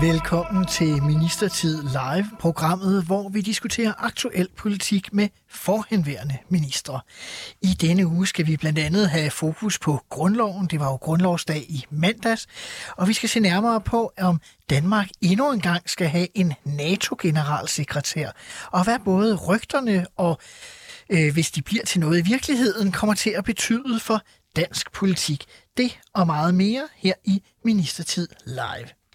Velkommen til Ministertid Live, programmet, hvor vi diskuterer aktuel politik med forhenværende ministre. I denne uge skal vi blandt andet have fokus på grundloven. Det var jo grundlovsdag i mandags. Og vi skal se nærmere på, om Danmark endnu en gang skal have en NATO-generalsekretær. Og hvad både rygterne og, øh, hvis de bliver til noget i virkeligheden, kommer til at betyde for dansk politik. Det og meget mere her i Ministertid Live.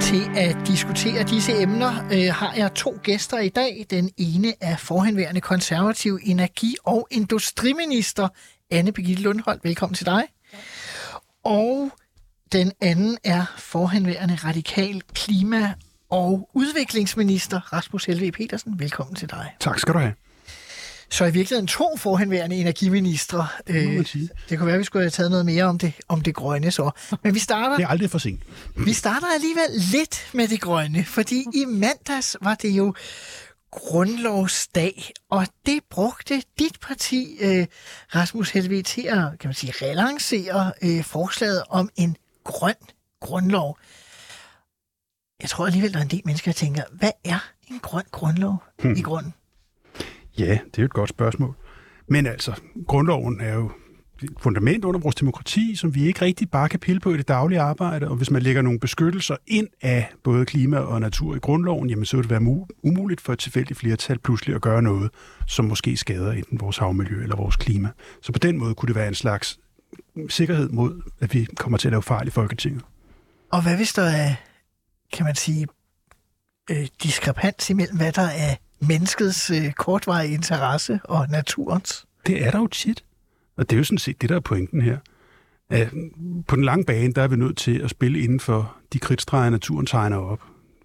Til at diskutere disse emner øh, har jeg to gæster i dag. Den ene er forhenværende konservativ energi- og industriminister Anne Birgitte Lundholm. Velkommen til dig. Og den anden er forhenværende radikal klima- og udviklingsminister Rasmus Helve Petersen. Velkommen til dig. Tak skal du have. Så i virkeligheden to forhenværende energiministre. Sige. det kunne være, at vi skulle have taget noget mere om det, om det grønne så. Men vi starter, Det er aldrig for sent. vi starter alligevel lidt med det grønne, fordi i mandags var det jo grundlovsdag, og det brugte dit parti, øh, Rasmus Helve, til at kan man sige, relancere øh, forslaget om en grøn grundlov. Jeg tror alligevel, der er en del mennesker, der tænker, hvad er en grøn grundlov hmm. i grunden? Ja, det er jo et godt spørgsmål. Men altså, grundloven er jo et fundament under vores demokrati, som vi ikke rigtig bare kan pille på i det daglige arbejde. Og hvis man lægger nogle beskyttelser ind af både klima og natur i grundloven, jamen så vil det være umuligt for et tilfældigt flertal pludselig at gøre noget, som måske skader enten vores havmiljø eller vores klima. Så på den måde kunne det være en slags sikkerhed mod, at vi kommer til at lave fejl i Folketinget. Og hvad hvis der er, kan man sige, øh, diskrepans imellem, hvad der er menneskets øh, kortvarige interesse og naturens? Det er der jo tit. Og det er jo sådan set det, der er pointen her. At på den lange bane, der er vi nødt til at spille inden for de kridtstreger, naturen tegner op.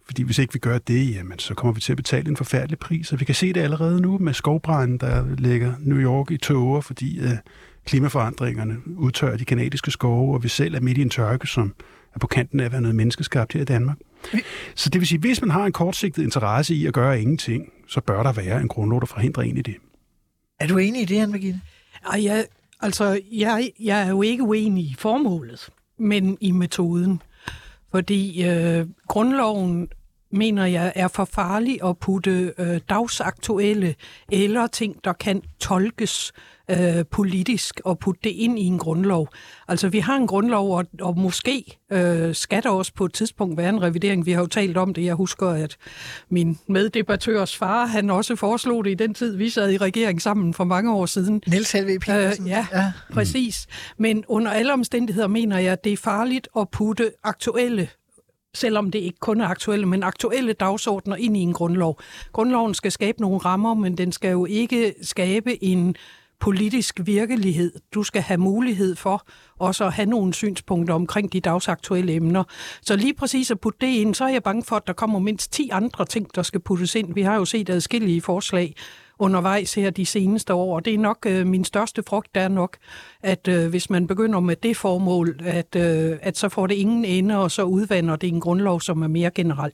Fordi hvis ikke vi gør det, jamen, så kommer vi til at betale en forfærdelig pris. Og vi kan se det allerede nu med skovbranden, der lægger New York i tåger, fordi øh, klimaforandringerne udtørrer de kanadiske skove, og vi selv er midt i en tørke, som er på kanten af at være noget menneskeskabt her i Danmark. Så det vil sige, hvis man har en kortsigtet interesse i at gøre ingenting, så bør der være en grundlov, der forhindrer en i det. Er du enig i det, Anne Birgitte? Ej, jeg, altså, jeg, jeg er jo ikke uenig i formålet, men i metoden. Fordi øh, grundloven, mener jeg, er for farlig at putte øh, dagsaktuelle eller ting, der kan tolkes øh, politisk og putte det ind i en grundlov. Altså, vi har en grundlov, og, og måske øh, skal der også på et tidspunkt være en revidering. Vi har jo talt om det. Jeg husker, at min meddebattørs far, han også foreslog det i den tid, vi sad i regering sammen for mange år siden. Niels Helve Petersen? Øh, ja, ja, præcis. Men under alle omstændigheder mener jeg, at det er farligt at putte aktuelle selvom det ikke kun er aktuelle, men aktuelle dagsordner ind i en grundlov. Grundloven skal skabe nogle rammer, men den skal jo ikke skabe en politisk virkelighed. Du skal have mulighed for også at have nogle synspunkter omkring de dagsaktuelle emner. Så lige præcis at putte det ind, så er jeg bange for, at der kommer mindst 10 andre ting, der skal puttes ind. Vi har jo set adskillige forslag undervejs her de seneste år, og det er nok øh, min største frugt, der er nok, at øh, hvis man begynder med det formål, at, øh, at så får det ingen ende, og så udvander det en grundlov, som er mere generel.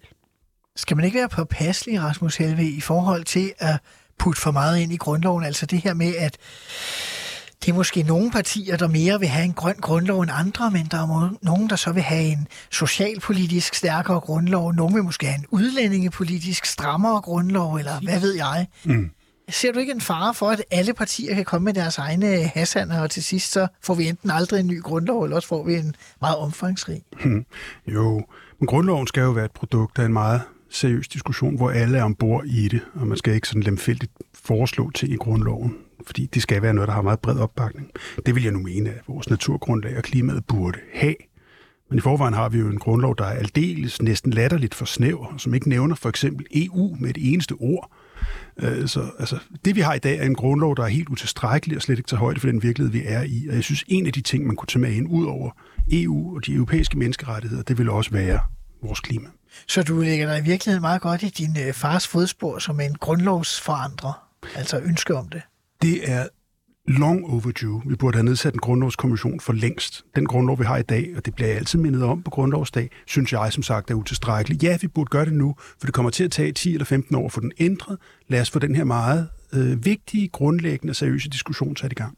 Skal man ikke være påpasselig, Rasmus Helve, i forhold til at putte for meget ind i grundloven? Altså det her med, at det er måske nogle partier, der mere vil have en grøn grundlov end andre, men der er nogen, der så vil have en socialpolitisk stærkere grundlov. Nogle vil måske have en udlændingepolitisk strammere grundlov, eller hvad ved jeg. Mm. Ser du ikke en fare for, at alle partier kan komme med deres egne hassander, og til sidst så får vi enten aldrig en ny grundlov, eller også får vi en meget omfangsrig? Jo, men grundloven skal jo være et produkt af en meget seriøs diskussion, hvor alle er ombord i det, og man skal ikke sådan lemfældigt foreslå ting i grundloven, fordi det skal være noget, der har meget bred opbakning. Det vil jeg nu mene, at vores naturgrundlag og klimaet burde have. Men i forvejen har vi jo en grundlov, der er aldeles næsten latterligt for snæver, som ikke nævner for eksempel EU med et eneste ord. Øh, så altså, det vi har i dag er en grundlov, der er helt utilstrækkelig og slet ikke tager højde for den virkelighed, vi er i. Og jeg synes, en af de ting, man kunne tage med ind ud over EU og de europæiske menneskerettigheder, det vil også være vores klima. Så du lægger dig i virkeligheden meget godt i din øh, fars fodspor som en grundlovsforandrer, altså ønske om det. Det er long overdue. Vi burde have nedsat en grundlovskommission for længst. Den grundlov, vi har i dag, og det bliver jeg altid mindet om på grundlovsdag, synes jeg som sagt er utilstrækkeligt. Ja, vi burde gøre det nu, for det kommer til at tage 10 eller 15 år for den ændret. Lad os få den her meget øh, vigtige, grundlæggende, seriøse diskussion sat i gang.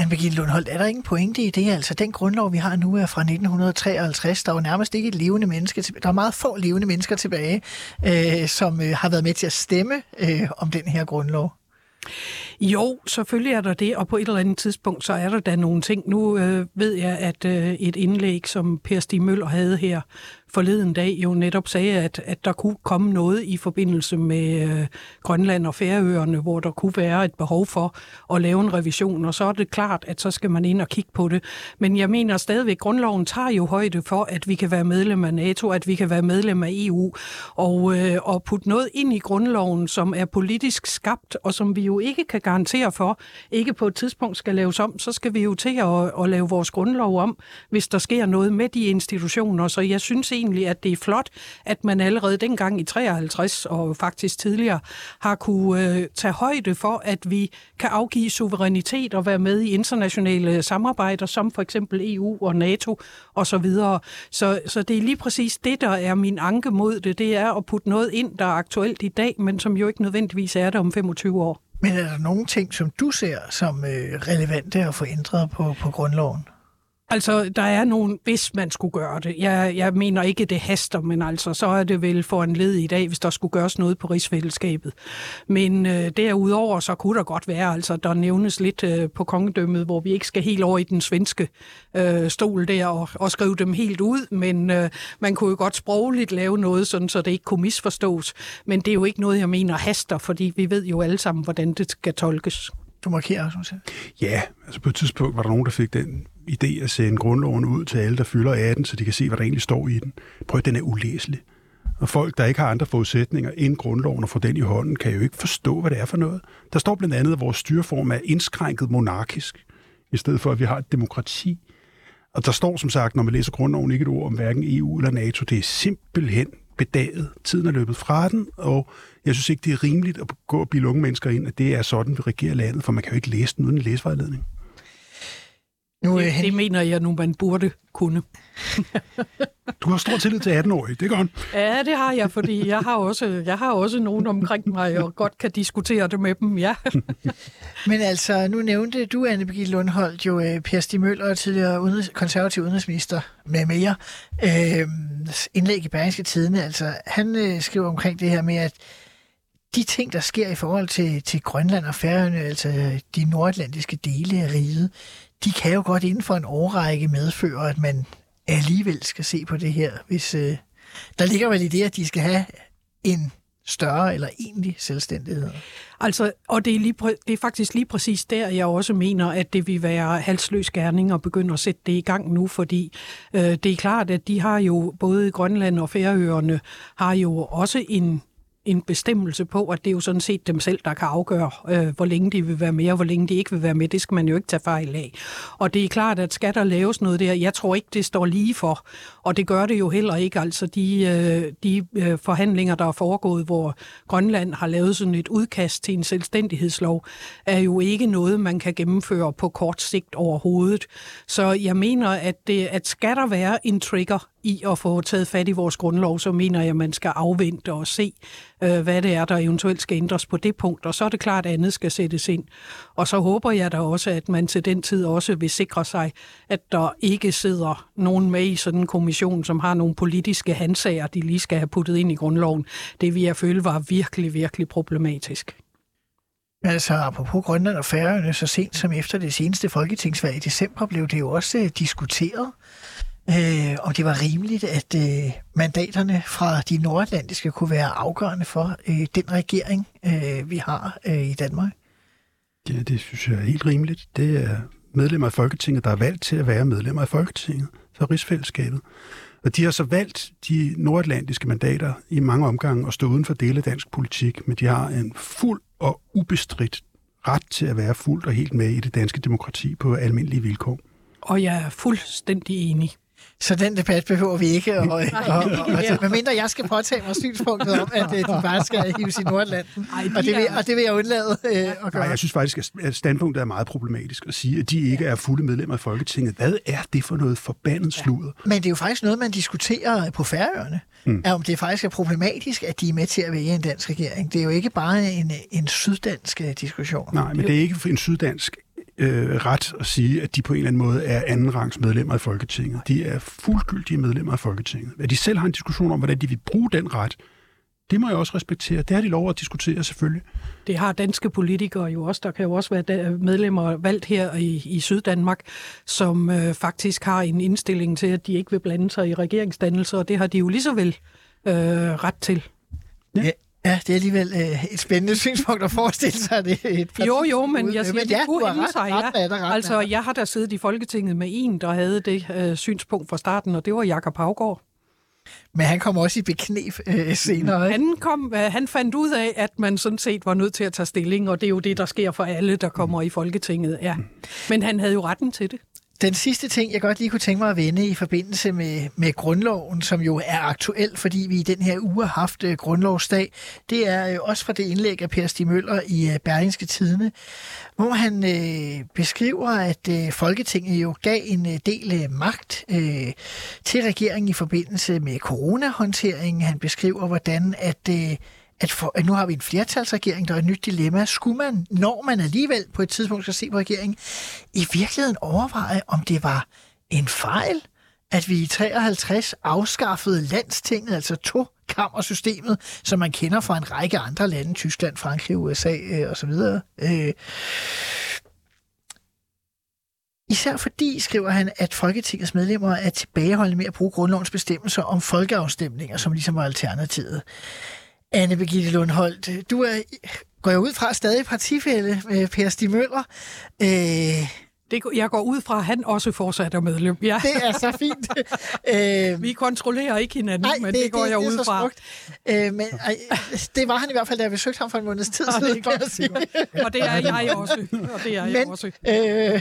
Anne-Begitte Lundholdt, er der ingen pointe i det? Altså, den grundlov, vi har nu, er fra 1953. Der er jo nærmest ikke et levende menneske tilbage. Der er meget få levende mennesker tilbage, øh, som øh, har været med til at stemme øh, om den her grundlov. Jo, selvfølgelig er der det, og på et eller andet tidspunkt, så er der da nogle ting. Nu øh, ved jeg, at øh, et indlæg, som Per Stig Møller havde her forleden dag, jo netop sagde, at, at der kunne komme noget i forbindelse med øh, Grønland og Færøerne, hvor der kunne være et behov for at lave en revision, og så er det klart, at så skal man ind og kigge på det. Men jeg mener stadigvæk, at grundloven tager jo højde for, at vi kan være medlem af NATO, at vi kan være medlem af EU, og, øh, og putte noget ind i grundloven, som er politisk skabt, og som vi jo ikke kan garantere for, ikke på et tidspunkt skal laves om, så skal vi jo til at, at lave vores grundlov om, hvis der sker noget med de institutioner. Så jeg synes egentlig, at det er flot, at man allerede dengang i 53 og faktisk tidligere har kunne øh, tage højde for, at vi kan afgive suverænitet og være med i internationale samarbejder, som for eksempel EU og NATO osv. Så, videre. så, så det er lige præcis det, der er min anke mod det. Det er at putte noget ind, der er aktuelt i dag, men som jo ikke nødvendigvis er det om 25 år. Men er der nogle ting, som du ser som øh, relevante at få ændret på, på grundloven? Altså, der er nogen, hvis man skulle gøre det. Jeg, jeg mener ikke, det haster, men altså, så er det vel for en led i dag, hvis der skulle gøres noget på rigsfællesskabet. Men øh, derudover, så kunne der godt være, altså, der nævnes lidt øh, på kongedømmet, hvor vi ikke skal helt over i den svenske øh, stol der og, og skrive dem helt ud, men øh, man kunne jo godt sprogligt lave noget, sådan, så det ikke kunne misforstås. Men det er jo ikke noget, jeg mener haster, fordi vi ved jo alle sammen, hvordan det skal tolkes. Du markerer, som siger. Ja, altså på et tidspunkt var der nogen, der fik den idé at sende grundloven ud til alle, der fylder 18, så de kan se, hvad der egentlig står i den. Prøv, den er ulæselig. Og folk, der ikke har andre forudsætninger end grundloven og får den i hånden, kan jo ikke forstå, hvad det er for noget. Der står blandt andet, at vores styreform er indskrænket monarkisk, i stedet for, at vi har et demokrati. Og der står som sagt, når man læser grundloven, ikke et ord om hverken EU eller NATO. Det er simpelthen bedaget. Tiden er løbet fra den, og jeg synes ikke, det er rimeligt at gå og blive unge mennesker ind, at det er sådan, vi regerer landet, for man kan jo ikke læse den uden en læsevejledning. Nu, det, hen... det mener jeg nu, man burde kunne. du har stor tillid til 18-årige, det er godt. Ja, det har jeg, fordi jeg har også, jeg har også nogen omkring mig, og godt kan diskutere det med dem, ja. Men altså, nu nævnte du, Anne Birgitte Lundholdt, jo øh, Per Stig Møller, tidligere udenrigs, konservativ udenrigsminister med mere, øh, indlæg i Berlingske Tidene. Altså, han øh, skriver omkring det her med, at de ting, der sker i forhold til, til Grønland og Færøerne, altså de nordatlantiske dele af riget, de kan jo godt inden for en årrække medføre, at man alligevel skal se på det her. Hvis, øh, der ligger vel i det, at de skal have en større eller egentlig selvstændighed. Altså, og det er, lige, det er faktisk lige præcis der, jeg også mener, at det vil være halsløs gerning at begynde at sætte det i gang nu, fordi øh, det er klart, at de har jo, både Grønland og Færøerne, har jo også en en bestemmelse på, at det er jo sådan set dem selv, der kan afgøre, øh, hvor længe de vil være med, og hvor længe de ikke vil være med. Det skal man jo ikke tage fejl af. Og det er klart, at skal der laves noget der, jeg tror ikke, det står lige for. Og det gør det jo heller ikke. Altså de, øh, de øh, forhandlinger, der er foregået, hvor Grønland har lavet sådan et udkast til en selvstændighedslov, er jo ikke noget, man kan gennemføre på kort sigt overhovedet. Så jeg mener, at, det, at skal der være en trigger i at få taget fat i vores grundlov, så mener jeg, at man skal afvente og se, øh, hvad det er, der eventuelt skal ændres på det punkt. Og så er det klart, at andet skal sættes ind. Og så håber jeg da også, at man til den tid også vil sikre sig, at der ikke sidder nogen med i sådan en kommission, som har nogle politiske handsager, de lige skal have puttet ind i grundloven. Det vil jeg føle var virkelig, virkelig problematisk. Altså, apropos Grønland og Færøerne, så sent som efter det seneste folketingsvalg i december, blev det jo også øh, diskuteret, øh, om det var rimeligt, at øh, mandaterne fra de nordatlantiske kunne være afgørende for øh, den regering, øh, vi har øh, i Danmark. Ja, det synes jeg er helt rimeligt. Det er medlemmer af Folketinget, der er valgt til at være medlemmer af Folketinget for rigsfællesskabet. Og de har så valgt de nordatlantiske mandater i mange omgange at stå uden for dele af dansk politik, men de har en fuld og ubestridt ret til at være fuldt og helt med i det danske demokrati på almindelige vilkår. Og jeg er fuldstændig enig. Så den debat behøver vi ikke. Og, og, og, og, og, medmindre jeg skal påtage mig synspunktet om, at øh, de bare skal hives i Nordlanden. Ej, de og, det vil, og det vil jeg undlade øh, at Nej, gøre. jeg synes faktisk, at standpunktet er meget problematisk at sige, at de ikke er fulde medlemmer af Folketinget. Hvad er det for noget forbandet sludder? Men det er jo faktisk noget, man diskuterer på Færøerne. Mm. Er, om det faktisk er problematisk, at de er med til at vælge en dansk regering. Det er jo ikke bare en, en syddansk øh, diskussion. Nej, men det er ikke for en syddansk øh, ret at sige, at de på en eller anden måde er andenrangs medlemmer af Folketinget. De er fuldgyldige medlemmer af Folketinget. At de selv har en diskussion om, hvordan de vil bruge den ret, det må jeg også respektere. Det har de lov at diskutere selvfølgelig. Det har danske politikere jo også. Der kan jo også være medlemmer valgt her i, i Syddanmark, som øh, faktisk har en indstilling til, at de ikke vil blande sig i regeringsdannelser, og det har de jo lige så vel øh, ret til. Ja. Ja, det er alligevel øh, et spændende synspunkt at forestille sig, det et parti- Jo, jo, men jeg siger, men det ja, kunne ret, sig. ret ret Ja. er Altså, jeg har da siddet i Folketinget med en, der havde det øh, synspunkt fra starten, og det var Jakob Havgård. Men han kommer også i beknep øh, senere. Ikke? Han, kom, øh, han fandt ud af, at man sådan set var nødt til at tage stilling, og det er jo det, der sker for alle, der kommer i Folketinget. Ja. Men han havde jo retten til det. Den sidste ting, jeg godt lige kunne tænke mig at vende i forbindelse med, med grundloven, som jo er aktuel, fordi vi i den her uge har haft øh, grundlovsdag, det er jo også fra det indlæg af Per Stig Møller i øh, Berlingske Tidene, hvor han øh, beskriver, at øh, Folketinget jo gav en øh, del øh, magt øh, til regeringen i forbindelse med coronahåndteringen. Han beskriver, hvordan at... Øh, at, for, at nu har vi en flertalsregering, der er et nyt dilemma. Skulle man, når man alligevel på et tidspunkt skal se på regeringen, i virkeligheden overveje, om det var en fejl, at vi i 53 afskaffede landstinget, altså to kammersystemet, som man kender fra en række andre lande, Tyskland, Frankrig, USA øh, osv. Øh, Især fordi, skriver han, at Folketingets medlemmer er tilbageholdende med at bruge grundlovens bestemmelser om folkeafstemninger, som ligesom var alternativet. Anne Birgitte Lundholdt, du er, går jeg ud fra, stadig partifælde med Per Stig Møller. Øh, det. Jeg går ud fra, at han også fortsat er medlem. Ja. det er så fint. øh, Vi kontrollerer ikke hinanden, Nej, men det, det går jeg det ud så fra. Øh, men ej, det var han i hvert fald, da jeg besøgte ham for en måneds tid det siden. er godt, jeg sige. Og det er jeg også. Og det er jeg Men også. øh,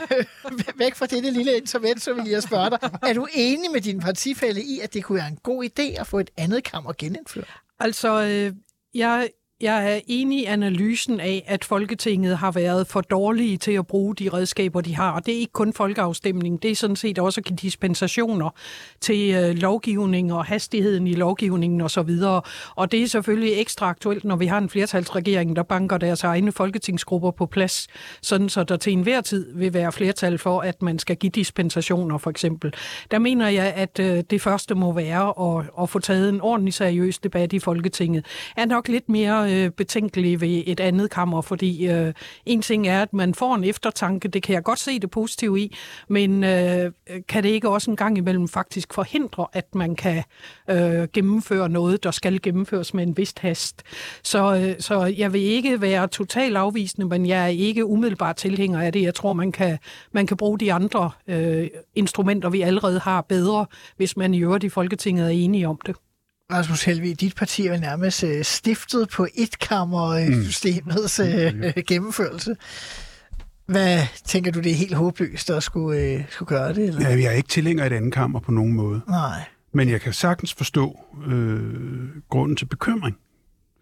væk fra dette lille intermezzo, vil jeg spørge dig. Er du enig med din partifælde i, at det kunne være en god idé at få et andet kammer genindført? Altså, øh, jeg, jeg er enig i analysen af, at Folketinget har været for dårlige til at bruge de redskaber, de har. Og det er ikke kun folkeafstemning, det er sådan set også at give dispensationer til øh, lovgivning og hastigheden i lovgivningen osv. Og, og det er selvfølgelig ekstra aktuelt, når vi har en flertalsregering, der banker deres egne folketingsgrupper på plads, sådan så der til enhver tid vil være flertal for, at man skal give dispensationer for eksempel. Der mener jeg, at øh, det første må være at, at få taget en ordentlig seriøs debat i Folketinget. Er nok lidt mere øh, betænkelig ved et andet kammer, fordi øh, en ting er, at man får en eftertanke, det kan jeg godt se det positive i, men øh, kan det ikke også en gang imellem faktisk forhindre, at man kan øh, gennemføre noget, der skal gennemføres med en vist hast. Så, øh, så jeg vil ikke være totalt afvisende, men jeg er ikke umiddelbart tilhænger af det. Jeg tror, man kan, man kan bruge de andre øh, instrumenter, vi allerede har bedre, hvis man i øvrigt i Folketinget er enige om det. Rasmus Helvig, dit parti er vel nærmest øh, stiftet på etkammersystemets øh, gennemførelse. Hvad tænker du, det er helt håbløst at skulle, øh, skulle gøre det? Eller? Ja, jeg er ikke tilhænger af et andet kammer på nogen måde. Nej. Men jeg kan sagtens forstå øh, grunden til bekymring.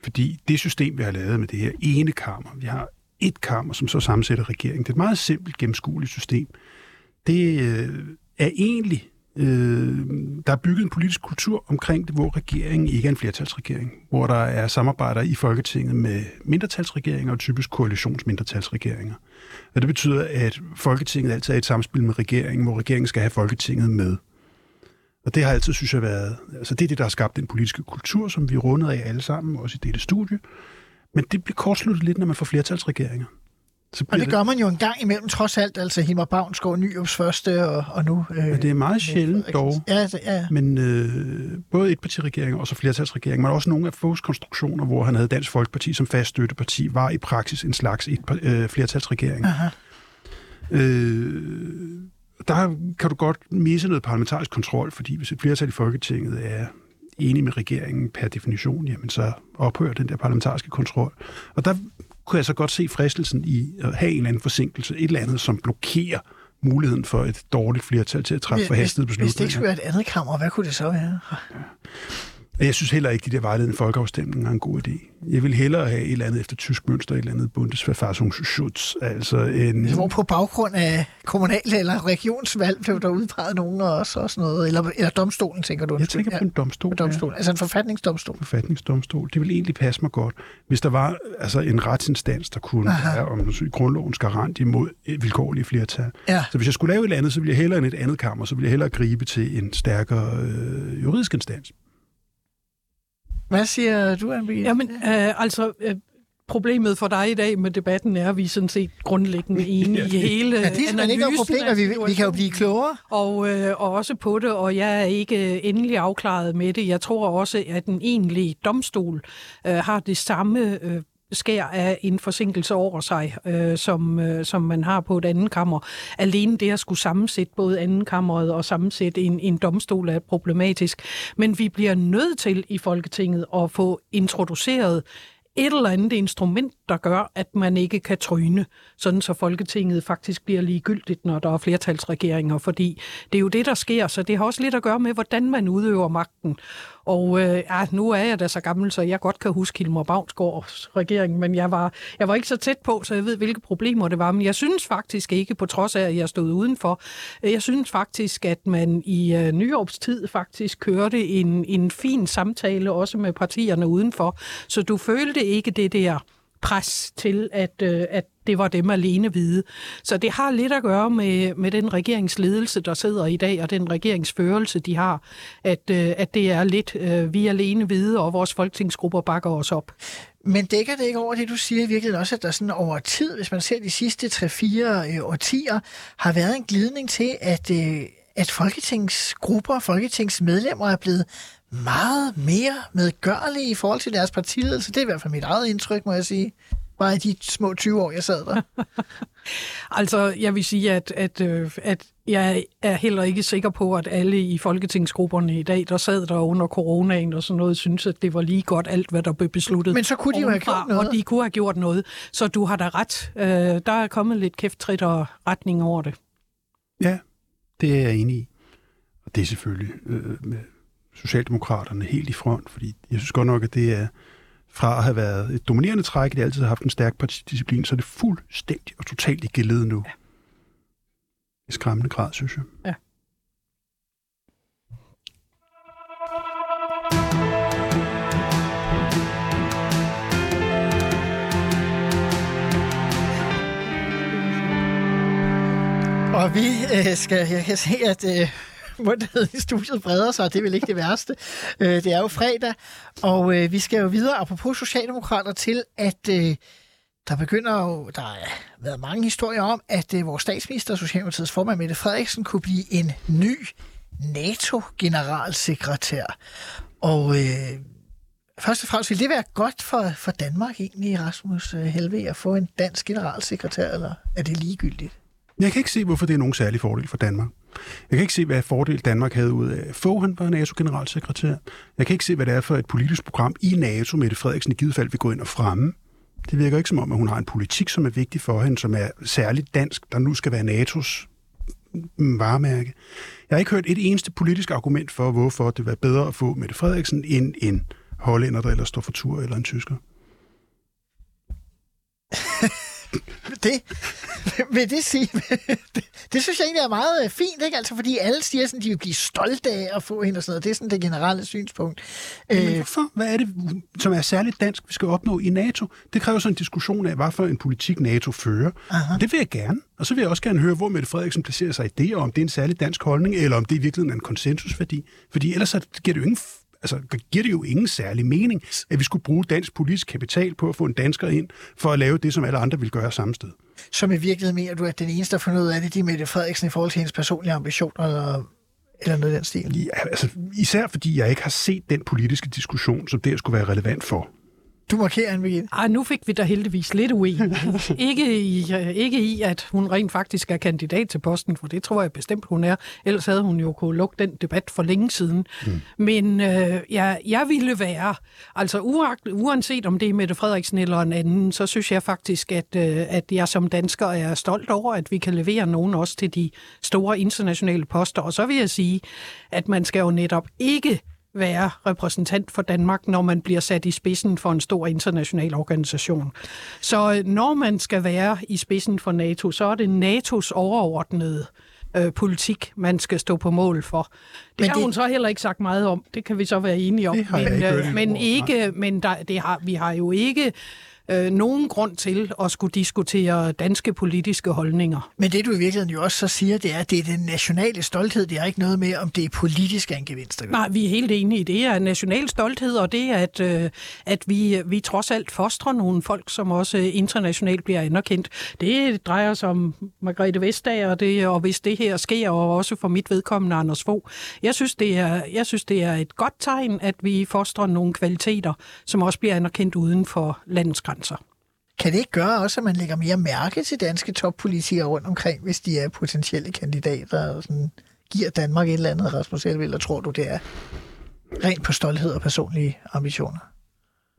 Fordi det system, vi har lavet med det her ene kammer, vi har et kammer, som så sammensætter regeringen. Det er et meget simpelt, gennemskueligt system. Det øh, er egentlig, øh, der er bygget en politisk kultur omkring det, hvor regeringen ikke er en flertalsregering. Hvor der er samarbejder i Folketinget med mindretalsregeringer og typisk koalitionsmindretalsregeringer. Og det betyder, at Folketinget altid er et samspil med regeringen, hvor regeringen skal have Folketinget med. Og det har altid, synes jeg, været... Altså, det er det, der har skabt den politiske kultur, som vi er rundet af alle sammen, også i dette studie. Men det bliver kortsluttet lidt, når man får flertalsregeringer. Så Og bliver det gør man jo en gang imellem, trods alt. Altså Hilmar Bavnsgaard, Nyrups første, og, og nu... Øh, Men det er meget sjældent dog. Ja, det, ja. Men øh, både etpartiregeringer og så flertalsregeringer, men også nogle af Foghs konstruktioner, hvor han havde Dansk Folkeparti som fast støtteparti, var i praksis en slags et, øh, flertalsregering. Aha. Øh, der kan du godt misse noget parlamentarisk kontrol, fordi hvis et flertal i Folketinget er enig med regeringen per definition, jamen så ophører den der parlamentariske kontrol. Og der kunne jeg så godt se fristelsen i at have en eller anden forsinkelse, et eller andet, som blokerer muligheden for et dårligt flertal til at træffe forhastede hvis det ikke beslutninger. skulle være et andet kammer, hvad kunne det så være? Og Jeg synes heller ikke, at de der vejledende folkeafstemninger er en god idé. Jeg vil hellere have et eller andet efter tysk mønster, et eller andet Bundesverfassungsschutz, altså en... Hvor på baggrund af kommunal- eller regionsvalg blev der udpeget nogen og også, også noget, eller, eller domstolen, tænker du? Jeg tænker på en domstol. på domstolen, altså en forfatningsdomstol. forfatningsdomstol. Det vil egentlig passe mig godt, hvis der var altså en retsinstans, der kunne Aha. være om grundlovens garant imod et vilkårligt flertal. Ja. Så hvis jeg skulle lave et eller andet, så ville jeg hellere end et andet kammer, så ville jeg hellere gribe til en stærkere øh, juridisk instans. Hvad siger du, Anne Jamen, øh, altså, øh, problemet for dig i dag med debatten er, at vi er sådan set grundlæggende enige i hele Ja, det er simpelthen ikke noget analysen problem, vi, vi kan jo blive klogere. og, øh, og også på det, og jeg er ikke øh, endelig afklaret med det. Jeg tror også, at den egentlige domstol øh, har det samme øh, skær af en forsinkelse over sig, øh, som, øh, som man har på et andet kammer. Alene det at skulle sammensætte både anden kammeret og sammensætte en, en domstol er problematisk. Men vi bliver nødt til i Folketinget at få introduceret et eller andet instrument, der gør, at man ikke kan tryne, sådan så Folketinget faktisk bliver ligegyldigt, når der er flertalsregeringer, fordi det er jo det, der sker, så det har også lidt at gøre med, hvordan man udøver magten. Og øh, ja, nu er jeg da så gammel, så jeg godt kan huske Hilmar Bavnsgaards regering, men jeg var, jeg var ikke så tæt på, så jeg ved, hvilke problemer det var. Men jeg synes faktisk ikke, på trods af, at jeg stod udenfor, øh, jeg synes faktisk, at man i øh, Nyårs tid faktisk kørte en, en fin samtale, også med partierne udenfor, så du følte ikke det der pres til, at, øh, at det var dem alene hvide. Så det har lidt at gøre med, med den regeringsledelse, der sidder i dag, og den regeringsførelse, de har, at, øh, at det er lidt, øh, vi alene hvide, og vores folketingsgrupper bakker os op. Men dækker det ikke over det, du siger i virkeligheden også, at der sådan over tid, hvis man ser de sidste 3-4 øh, årtier, har været en glidning til, at, øh, at folketingsgrupper, folketingsmedlemmer er blevet meget mere medgørlige i forhold til deres partiledelse. Det er i hvert fald mit eget indtryk, må jeg sige. Bare i de små 20 år, jeg sad der. Altså, jeg vil sige, at, at, øh, at jeg er heller ikke sikker på, at alle i folketingsgrupperne i dag, der sad der under coronaen og sådan noget, synes, at det var lige godt alt, hvad der blev besluttet. Men så kunne de jo have gjort noget. Og de kunne have gjort noget. Så du har da ret. Øh, der er kommet lidt kæfttrit og retning over det. Ja, det er jeg enig i. Og det er selvfølgelig øh, med Socialdemokraterne helt i front, fordi jeg synes godt nok, at det er fra at have været et dominerende træk, at de altid har haft en stærk partidisciplin, så er det fuldstændig og totalt i gelede nu. Ja. I skræmmende grad, synes jeg. Ja. Og vi øh, skal, jeg kan se, at øh, mundheden i studiet breder sig, og det er vel ikke det værste. Øh, det er jo fredag, og øh, vi skal jo videre, apropos Socialdemokrater, til at øh, der begynder jo, der har været mange historier om, at øh, vores statsminister, Socialdemokratiets formand Mette Frederiksen, kunne blive en ny NATO-generalsekretær. Og øh, først og fremmest, vil det være godt for, for Danmark egentlig, Rasmus øh, Helve, at få en dansk generalsekretær, eller er det ligegyldigt? Jeg kan ikke se, hvorfor det er nogen særlig fordel for Danmark. Jeg kan ikke se, hvad fordel Danmark havde ud af få han var NATO-generalsekretær. Jeg kan ikke se, hvad det er for et politisk program i NATO, Mette Frederiksen i givet fald vil gå ind og fremme. Det virker ikke som om, at hun har en politik, som er vigtig for hende, som er særligt dansk, der nu skal være NATO's varemærke. Jeg har ikke hørt et eneste politisk argument for, hvorfor det var bedre at få Mette Frederiksen end en hollænder, der ellers står for tur, eller en tysker. Det, vil det sige, det, det synes jeg egentlig er meget øh, fint, ikke? Altså, fordi alle siger, sådan, de vil blive stolte af at få hende og sådan noget. Det er sådan det generelle synspunkt. Men Øh, hvorfor? Hvad er det, som er særligt dansk, vi skal opnå i NATO? Det kræver så en diskussion af, hvad for en politik NATO fører. Aha. Det vil jeg gerne. Og så vil jeg også gerne høre, hvor Mette Frederiksen placerer sig i det, og om det er en særlig dansk holdning, eller om det i virkeligheden er en konsensusværdi. Fordi ellers så giver det jo ingen altså, giver det jo ingen særlig mening, at vi skulle bruge dansk politisk kapital på at få en dansker ind, for at lave det, som alle andre vil gøre samme sted som i virkeligheden mener du, at den eneste, der får ud af det, det er Mette Frederiksen i forhold til hendes personlige ambitioner, eller, eller noget i den stil? Ja, altså, især fordi jeg ikke har set den politiske diskussion, som det skulle være relevant for. Du markerer en Birgitte. Ej, nu fik vi da heldigvis lidt uenighed. ikke, i, øh, ikke i, at hun rent faktisk er kandidat til posten, for det tror jeg bestemt, hun er. Ellers havde hun jo kunne lukke den debat for længe siden. Mm. Men øh, ja, jeg ville være, altså uagt, uanset om det er Mette Frederiksen eller en anden, så synes jeg faktisk, at, øh, at jeg som dansker er stolt over, at vi kan levere nogen også til de store internationale poster. Og så vil jeg sige, at man skal jo netop ikke være repræsentant for Danmark, når man bliver sat i spidsen for en stor international organisation. Så øh, når man skal være i spidsen for NATO, så er det NATO's overordnede øh, politik, man skal stå på mål for. Det men har det... hun så heller ikke sagt meget om. Det kan vi så være enige om. men, ikke øh, men ikke, men der, det har, vi har jo ikke øh, nogen grund til at skulle diskutere danske politiske holdninger. Men det du i virkeligheden jo også så siger, det er, at det er den nationale stolthed. Det er ikke noget med, om det er politisk en gevinst. Nej, vi er helt enige i det. er national stolthed, og det er, at, øh, at vi, vi trods alt fostrer nogle folk, som også internationalt bliver anerkendt. Det drejer sig om Margrethe Vestager, og, det, og hvis det her sker, og også for mit vedkommende Anders Fogh. Jeg synes, det er, jeg synes, det er et godt tegn, at vi fostrer nogle kvaliteter, som også bliver anerkendt uden for landets grænser grænser. Kan det ikke gøre også, at man lægger mere mærke til danske toppolitikere rundt omkring, hvis de er potentielle kandidater og sådan, giver Danmark et eller andet, Rasmus Elve, eller tror du, det er rent på stolthed og personlige ambitioner?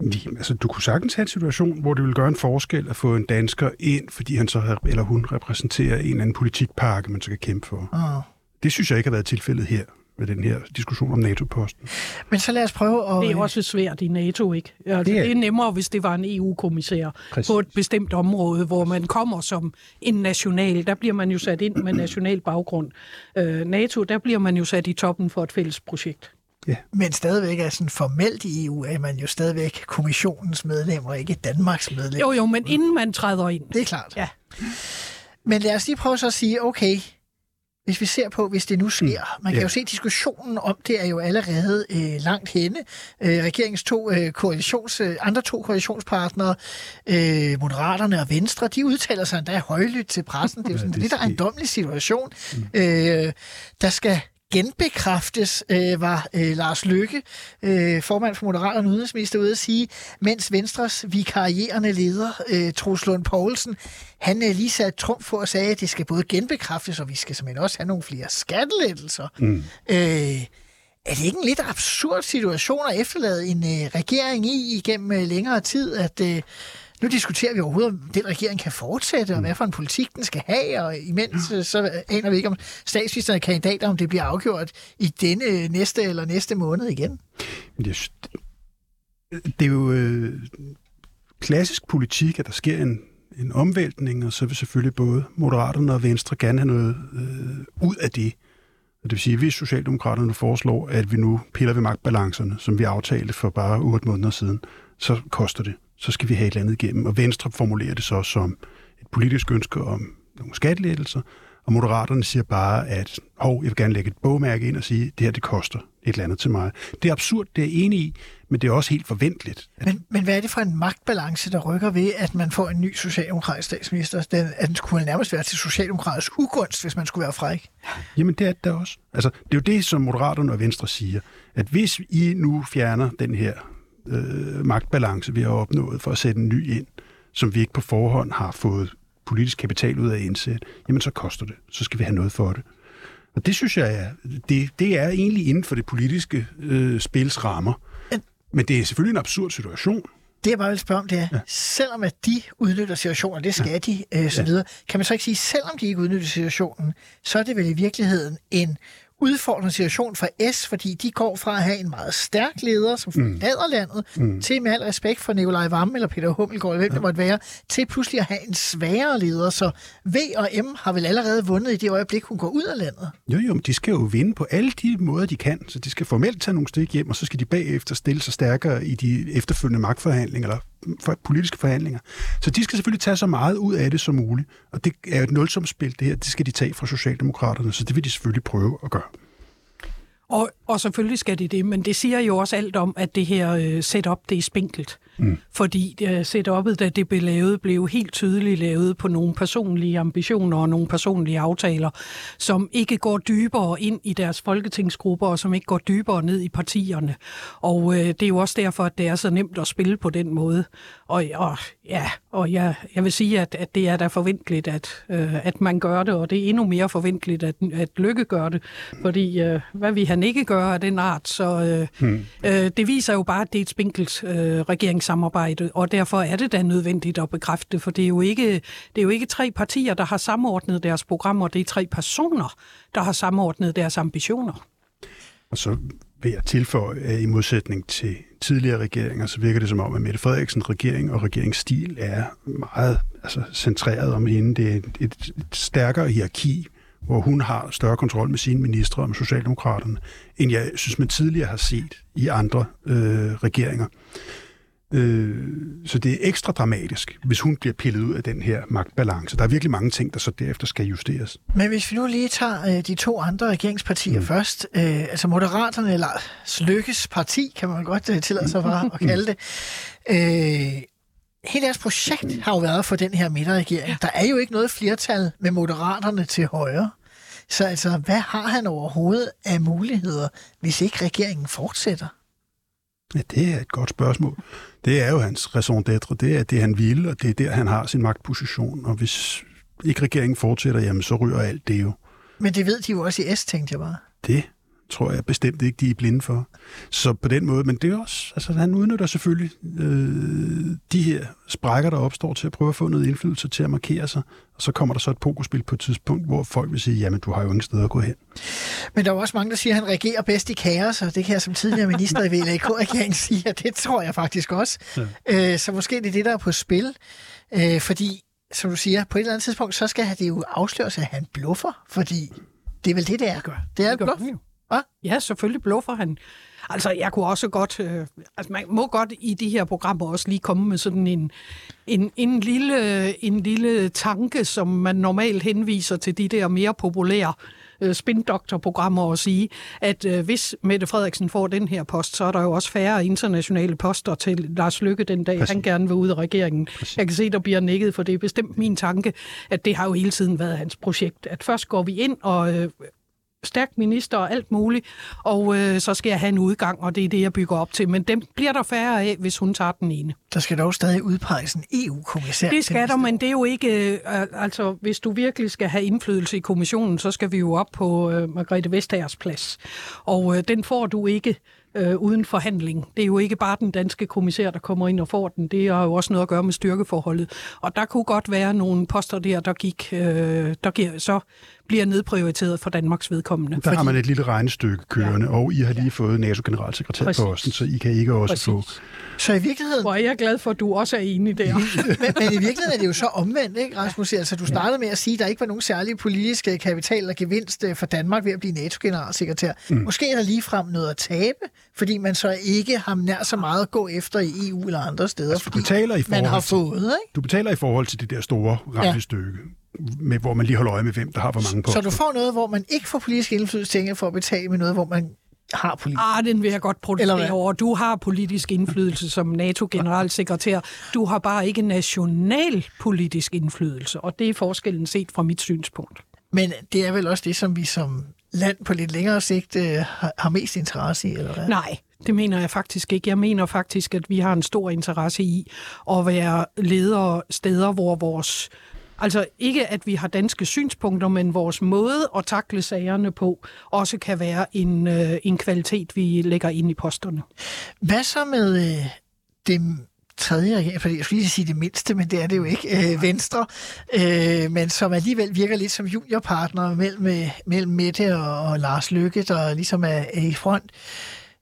Jamen, altså, du kunne sagtens have en situation, hvor det ville gøre en forskel at få en dansker ind, fordi han så eller hun repræsenterer en eller anden politikpakke, man så kan kæmpe for. Oh. Det synes jeg ikke har været tilfældet her med den her diskussion om NATO-posten. Men så lad os prøve at... Det er også svært i NATO, ikke? Altså, det, er... det er nemmere, hvis det var en EU-kommissær på et bestemt område, hvor man kommer som en national. Der bliver man jo sat ind med national baggrund. Øh, NATO, der bliver man jo sat i toppen for et fælles projekt. Ja. Men stadigvæk er sådan formelt i EU, er man jo stadigvæk kommissionens medlem, og ikke Danmarks medlem. Jo, jo, men inden man træder ind. Det er klart. Ja. Men lad os lige prøve så at sige, okay, hvis vi ser på, hvis det nu sker. Mm. Man kan ja. jo se, at diskussionen om det er jo allerede øh, langt henne. Øh, regeringens to øh, koalitions, øh, andre to koalitionspartnere, øh, Moderaterne og Venstre, de udtaler sig endda højlydt til pressen. Det er jo sådan ja, det, lidt af en domlig situation. Mm. Øh, der skal genbekræftes, øh, var øh, Lars Løkke, øh, formand for Moderaterne udenrigsminister, ude at sige, mens Venstres vikarierende leder, øh, Troels Lund Poulsen, han øh, lige satte trumf for at sige, at det skal både genbekræftes, og vi skal simpelthen også have nogle flere skattelettelser. Mm. Øh, er det ikke en lidt absurd situation at efterlade en øh, regering i igennem øh, længere tid, at... Øh, nu diskuterer vi overhovedet, om den regering kan fortsætte, og hvad for en politik den skal have, og imens så aner vi ikke, om statsministeren er kandidater, om det bliver afgjort i denne næste eller næste måned igen. Det, det er jo øh, klassisk politik, at der sker en, en omvæltning, og så vil selvfølgelig både Moderaterne og Venstre gerne have noget øh, ud af det. Det vil sige, at hvis Socialdemokraterne foreslår, at vi nu piller ved magtbalancerne, som vi aftalte for bare otte måneder siden, så koster det så skal vi have et eller andet igennem. Og Venstre formulerer det så som et politisk ønske om nogle skattelettelser, og Moderaterne siger bare, at hov, jeg vil gerne lægge et bogmærke ind og sige, at det her det koster et eller andet til mig. Det er absurd, det er enig i, men det er også helt forventeligt. At... Men, men hvad er det for en magtbalance, der rykker ved, at man får en ny socialdemokratisk statsminister? Den, at den skulle nærmest være til socialdemokratisk ugunst, hvis man skulle være fræk. Jamen det er det også. Altså, det er jo det, som Moderaterne og Venstre siger, at hvis I nu fjerner den her øh, magtbalance, vi har opnået for at sætte en ny ind, som vi ikke på forhånd har fået politisk kapital ud af at indsætte, jamen så koster det. Så skal vi have noget for det. Og det synes jeg er, det, det er egentlig inden for det politiske øh, spils rammer. Men det er selvfølgelig en absurd situation. Det jeg bare vil spørge om, det er, ja. selvom at de udnytter situationen, det skal ja. de, øh, så ja. videre, kan man så ikke sige, selvom de ikke udnytter situationen, så er det vel i virkeligheden en udfordrende situation for S, fordi de går fra at have en meget stærk leder, som forlader mm. landet, mm. til med al respekt for Nikolaj Vammen eller Peter Hummelgaard, eller hvem ja. det måtte være, til pludselig at have en sværere leder. Så V og M har vel allerede vundet i det øjeblik, hun går ud af landet. Jo, jo, men de skal jo vinde på alle de måder, de kan. Så de skal formelt tage nogle stik hjem, og så skal de bagefter stille sig stærkere i de efterfølgende magtforhandlinger, eller for politiske forhandlinger. Så de skal selvfølgelig tage så meget ud af det som muligt. Og det er jo et nulsumsspil, det her. Det skal de tage fra Socialdemokraterne, så det vil de selvfølgelig prøve at gøre. Og, og selvfølgelig skal det det, men det siger jo også alt om, at det her øh, setup, det er spinkelt. Mm. Fordi øh, setup'et, da det blev lavet, blev helt tydeligt lavet på nogle personlige ambitioner og nogle personlige aftaler, som ikke går dybere ind i deres folketingsgrupper, og som ikke går dybere ned i partierne. Og øh, det er jo også derfor, at det er så nemt at spille på den måde. Og, og ja, og jeg, jeg vil sige, at, at det er da forventeligt, at, øh, at man gør det, og det er endnu mere forventeligt, at, at Lykke gør det. Fordi øh, hvad vi han ikke gør af den art, så øh, hmm. øh, det viser jo bare, at det er et spinkelt øh, regeringssamarbejde, og derfor er det da nødvendigt at bekræfte, for det er jo ikke, det er jo ikke tre partier, der har samordnet deres programmer, det er tre personer, der har samordnet deres ambitioner. Og så ved at tilføje, at i modsætning til tidligere regeringer, så virker det som om, at Mette Frederiksens regering og regeringsstil er meget altså, centreret om hende. Det er et, et, et stærkere hierarki, hvor hun har større kontrol med sine ministre og med Socialdemokraterne, end jeg synes, man tidligere har set i andre øh, regeringer. Øh, så det er ekstra dramatisk, hvis hun bliver pillet ud af den her magtbalance. Der er virkelig mange ting, der så derefter skal justeres. Men hvis vi nu lige tager øh, de to andre regeringspartier mm. først, øh, altså Moderaterne, eller Lykkes parti, kan man godt øh, tillade sig for at kalde det, øh, hele deres projekt har jo været for den her midterregering. Der er jo ikke noget flertal med Moderaterne til højre. Så altså, hvad har han overhovedet af muligheder, hvis ikke regeringen fortsætter? Ja, det er et godt spørgsmål. Det er jo hans raison d'être. Det er det, han vil, og det er der, han har sin magtposition. Og hvis ikke regeringen fortsætter, jamen så ryger alt det jo. Men det ved de jo også i S, tænkte jeg bare. Det tror jeg bestemt ikke, de er blinde for. Så på den måde, men det er også, altså han udnytter selvfølgelig øh, de her sprækker, der opstår til at prøve at få noget indflydelse til at markere sig, og så kommer der så et pokerspil på et tidspunkt, hvor folk vil sige, jamen du har jo ingen sted at gå hen. Men der er også mange, der siger, at han regerer bedst i kaos, og det kan jeg som tidligere minister i VLAK-regeringen sige, at det tror jeg faktisk også. Ja. Øh, så måske det er det, der er på spil, øh, fordi som du siger, på et eller andet tidspunkt, så skal det jo afsløres, at han bluffer, fordi det er vel det, det er, gør. Det er et bluff. Hva? Ja, selvfølgelig bluffer han. Altså, jeg kunne også godt... Øh, altså, man må godt i de her programmer også lige komme med sådan en, en, en, lille, en lille tanke, som man normalt henviser til de der mere populære øh, spindoktorprogrammer og sige, at øh, hvis Mette Frederiksen får den her post, så er der jo også færre internationale poster til Lars Lykke den dag, Præcis. han gerne vil ud af regeringen. Præcis. Jeg kan se, der bliver nikket, for det er bestemt min tanke, at det har jo hele tiden været hans projekt. At først går vi ind og øh, stærk minister og alt muligt, og øh, så skal jeg have en udgang, og det er det, jeg bygger op til. Men dem bliver der færre af, hvis hun tager den ene. Der skal dog stadig udpeges en EU-kommissær. Det skal der, men det er jo ikke... Øh, altså, hvis du virkelig skal have indflydelse i kommissionen, så skal vi jo op på øh, Margrethe Vestagers plads. Og øh, den får du ikke øh, uden forhandling. Det er jo ikke bare den danske kommissær, der kommer ind og får den. Det har jo også noget at gøre med styrkeforholdet. Og der kunne godt være nogle poster der, der gik, øh, der giver, så bliver nedprioriteret for Danmarks vedkommende. Der fordi... har man et lille regnestykke kørende, ja. og I har lige ja. fået NATO-generalsekretærposten, så I kan ikke også Præcis. få... Så i virkeligheden... Hvor er jeg glad for, at du også er enig der. men, men i virkeligheden er det jo så omvendt, ikke, Rasmus? Altså, du startede med at sige, at der ikke var nogen særlige politiske kapital eller gevinst øh, for Danmark ved at blive NATO-generalsekretær. Mm. Måske er der ligefrem noget at tabe, fordi man så ikke har nær så meget at gå efter i EU eller andre steder, altså, fordi betaler i man har fået, ikke? Du betaler i forhold til det der store regnestykke. Ja med, hvor man lige holder øje med, hvem der har hvor mange på. Så du får noget, hvor man ikke får politisk indflydelse for at betale med noget, hvor man har politisk. Ah, den vil jeg godt protestere over. Du har politisk indflydelse som NATO-generalsekretær. Du har bare ikke national politisk indflydelse, og det er forskellen set fra mit synspunkt. Men det er vel også det, som vi som land på lidt længere sigt øh, har mest interesse i, eller hvad? Nej, det mener jeg faktisk ikke. Jeg mener faktisk, at vi har en stor interesse i at være ledere steder, hvor vores Altså ikke, at vi har danske synspunkter, men vores måde at takle sagerne på også kan være en, øh, en kvalitet, vi lægger ind i posterne. Hvad så med øh, det tredje regering, fordi jeg skulle lige sige det mindste, men det er det jo ikke, øh, Venstre, øh, men som alligevel virker lidt som juniorpartner mellem, øh, mellem Mette og, og Lars Lykke, der ligesom er, er i front.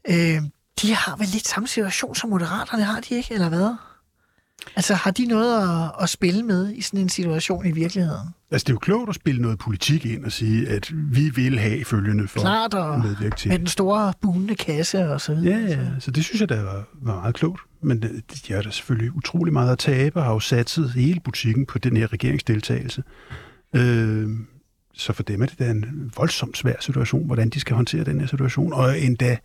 Øh, de har vel lidt samme situation som Moderaterne, har de ikke, eller hvad? Altså har de noget at, at spille med i sådan en situation i virkeligheden? Altså det er jo klogt at spille noget politik ind og sige, at vi vil have følgende for Klart, og medvirke til. med den store bunende kasse og så videre. Ja, ja, så det synes jeg, der var, var meget klogt. Men de har da selvfølgelig utrolig meget at tabe og har jo satset hele butikken på den her regeringsdeltagelse. Øh, Så for dem er det da en voldsomt svær situation, hvordan de skal håndtere den her situation. Og endda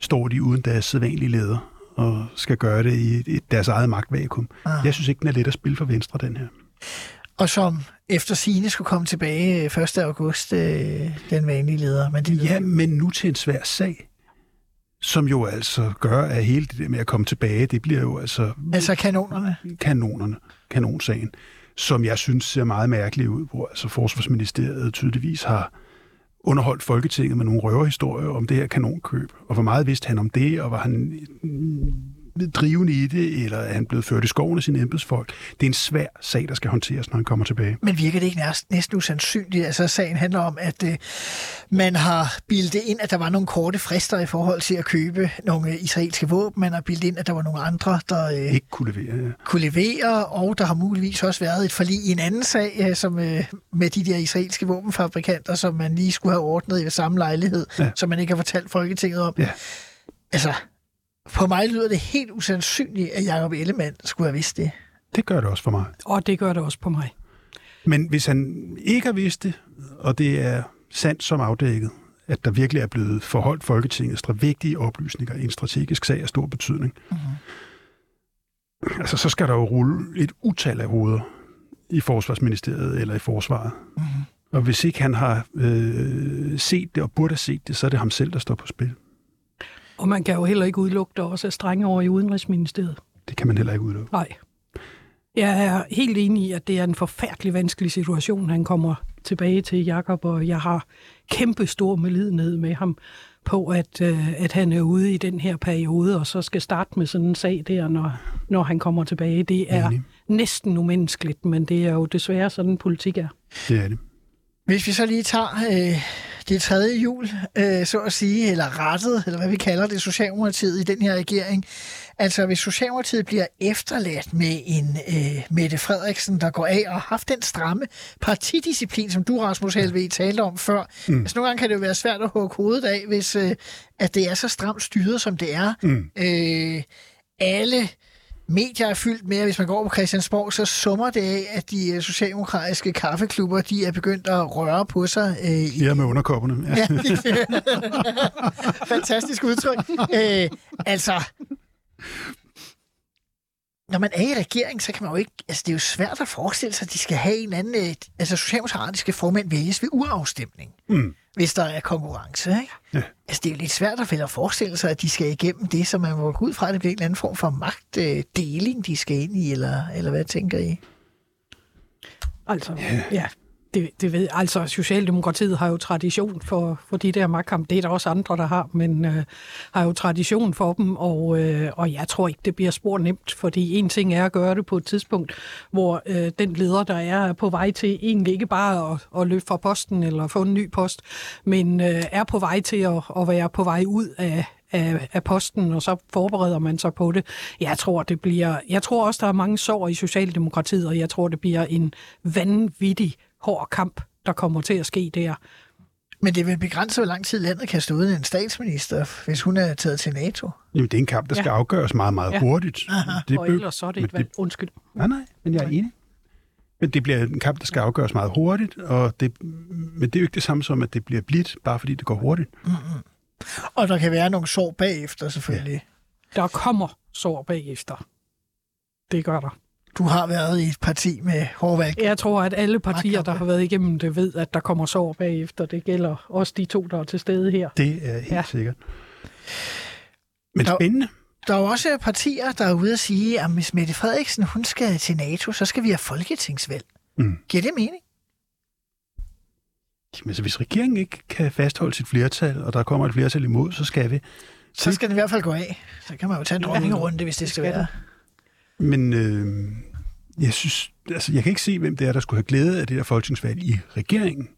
står de uden deres sædvanlige leder og skal gøre det i i deres eget magtvakuum. Ah. Jeg synes ikke, den er let at spille for Venstre, den her. Og som efter sine skulle komme tilbage øh, 1. august, øh, den vanlige leder. Men det Ja, men nu til en svær sag, som jo altså gør, at hele det der med at komme tilbage, det bliver jo altså Altså kanonerne. kanonerne, kanonsagen, som jeg synes ser meget mærkelig ud, hvor altså Forsvarsministeriet tydeligvis har underholdt Folketinget med nogle røverhistorier om det her kanonkøb. Og hvor meget vidste han om det, og var han drivende i det, eller er han blevet ført i skoven af sine embedsfolk? Det er en svær sag, der skal håndteres, når han kommer tilbage. Men virker det ikke næsten, næsten usandsynligt? Altså sagen handler om, at øh, man har bildet ind, at der var nogle korte frister i forhold til at købe nogle øh, israelske våben. Man har bildet ind, at der var nogle andre, der øh, Ikke kunne levere, ja. kunne levere, og der har muligvis også været et forlig i en anden sag øh, som, øh, med de der israelske våbenfabrikanter, som man lige skulle have ordnet i samme lejlighed. Ja. som man ikke har fortalt Folketinget om. Ja. Altså, på mig lyder det helt usandsynligt, at Jacob Ellemann skulle have vidst det. Det gør det også for mig. Og det gør det også på mig. Men hvis han ikke har vidst det, og det er sandt som afdækket, at der virkelig er blevet forholdt Folketingets stra- vigtige oplysninger i en strategisk sag af stor betydning, mm-hmm. altså, så skal der jo rulle et utal af hoveder i Forsvarsministeriet eller i Forsvaret. Mm-hmm. Og hvis ikke han har øh, set det og burde have set det, så er det ham selv, der står på spil. Og man kan jo heller ikke udelukke, der også er strenge over i Udenrigsministeriet. Det kan man heller ikke udelukke. Nej. Jeg er helt enig i, at det er en forfærdelig vanskelig situation, han kommer tilbage til, Jakob, og jeg har kæmpe stor medlidenhed med ham på, at, øh, at han er ude i den her periode, og så skal starte med sådan en sag der, når, når han kommer tilbage. Det er Enig. næsten umenneskeligt, men det er jo desværre sådan, politik er. Det er det. Hvis vi så lige tager øh, det tredje jul, øh, så at sige, eller rettet, eller hvad vi kalder det, Socialdemokratiet i den her regering. Altså, hvis Socialdemokratiet bliver efterladt med en øh, Mette Frederiksen, der går af og har haft den stramme partidisciplin, som du, Rasmus Helve, talte om før. Mm. Altså, nogle gange kan det jo være svært at hugge hovedet af, hvis øh, at det er så stramt styret, som det er. Mm. Øh, alle medier er fyldt med, at hvis man går på Christiansborg, så summer det af, at de øh, socialdemokratiske kaffeklubber, de er begyndt at røre på sig. Øh, i, Ja, med underkopperne. Ja. fantastisk udtryk. Øh, altså, når man er i regering, så kan man jo ikke... Altså, det er jo svært at forestille sig, at de skal have en anden... Øh, altså, socialdemokratiske formænd vælges ved urafstemning, Mm. Hvis der er konkurrence, ikke? Ja. Altså, det er jo lidt svært at vel at forestille sig, at de skal igennem det, som man må gå ud fra, at det bliver en eller anden form for magtdeling, de skal ind i, eller, eller hvad tænker I? Altså, ja, ja det, det ved, altså Socialdemokratiet har jo tradition for, for de der magtkamp. Det er der også andre, der har, men øh, har jo tradition for dem, og, øh, og jeg tror ikke, det bliver spor nemt, fordi en ting er at gøre det på et tidspunkt, hvor øh, den leder, der er, på vej til egentlig ikke bare at, at løbe fra posten eller få en ny post, men øh, er på vej til at, at være på vej ud af, af, af posten, og så forbereder man sig på det. Jeg tror, det bliver, jeg tror også, der er mange sår i Socialdemokratiet, og jeg tror, det bliver en vanvittig hård kamp, der kommer til at ske der. Men det vil begrænse, hvor lang tid landet kan stå uden en statsminister, hvis hun er taget til NATO. Jamen, det er en kamp, der skal Ja. afgøres meget, meget Ja. hurtigt. Det og ellers så er det et valg. Undskyld. Nej, nej, men jeg er enig. Men det bliver en kamp, der skal afgøres meget hurtigt, og det, men det er jo ikke det samme som, at det bliver blidt, bare fordi det går hurtigt. Og der kan være nogle sår bagefter, selvfølgelig. Der kommer sår bagefter. Det gør der. Du har været i et parti med hårdvalg. Jeg tror, at alle partier, der har været igennem det, ved, at der kommer sår bagefter. Det gælder også de to, der er til stede her. Det er helt Ja. sikkert. Men Der- spændende. Der er jo også partier, der er ude at sige, at hvis Mette Frederiksen hun skal til NATO, så skal vi have folketingsvalg. Mm. Giver det mening? Men så hvis regeringen ikke kan fastholde sit flertal, og der kommer et flertal imod, så skal vi. Så skal den i hvert fald gå af. Så kan man jo tage en dronningerunde, hvis det skal skal være. Men øh, jeg synes, altså jeg kan ikke se, hvem det er, der skulle have glæde af det der folketingsvalg i regeringen.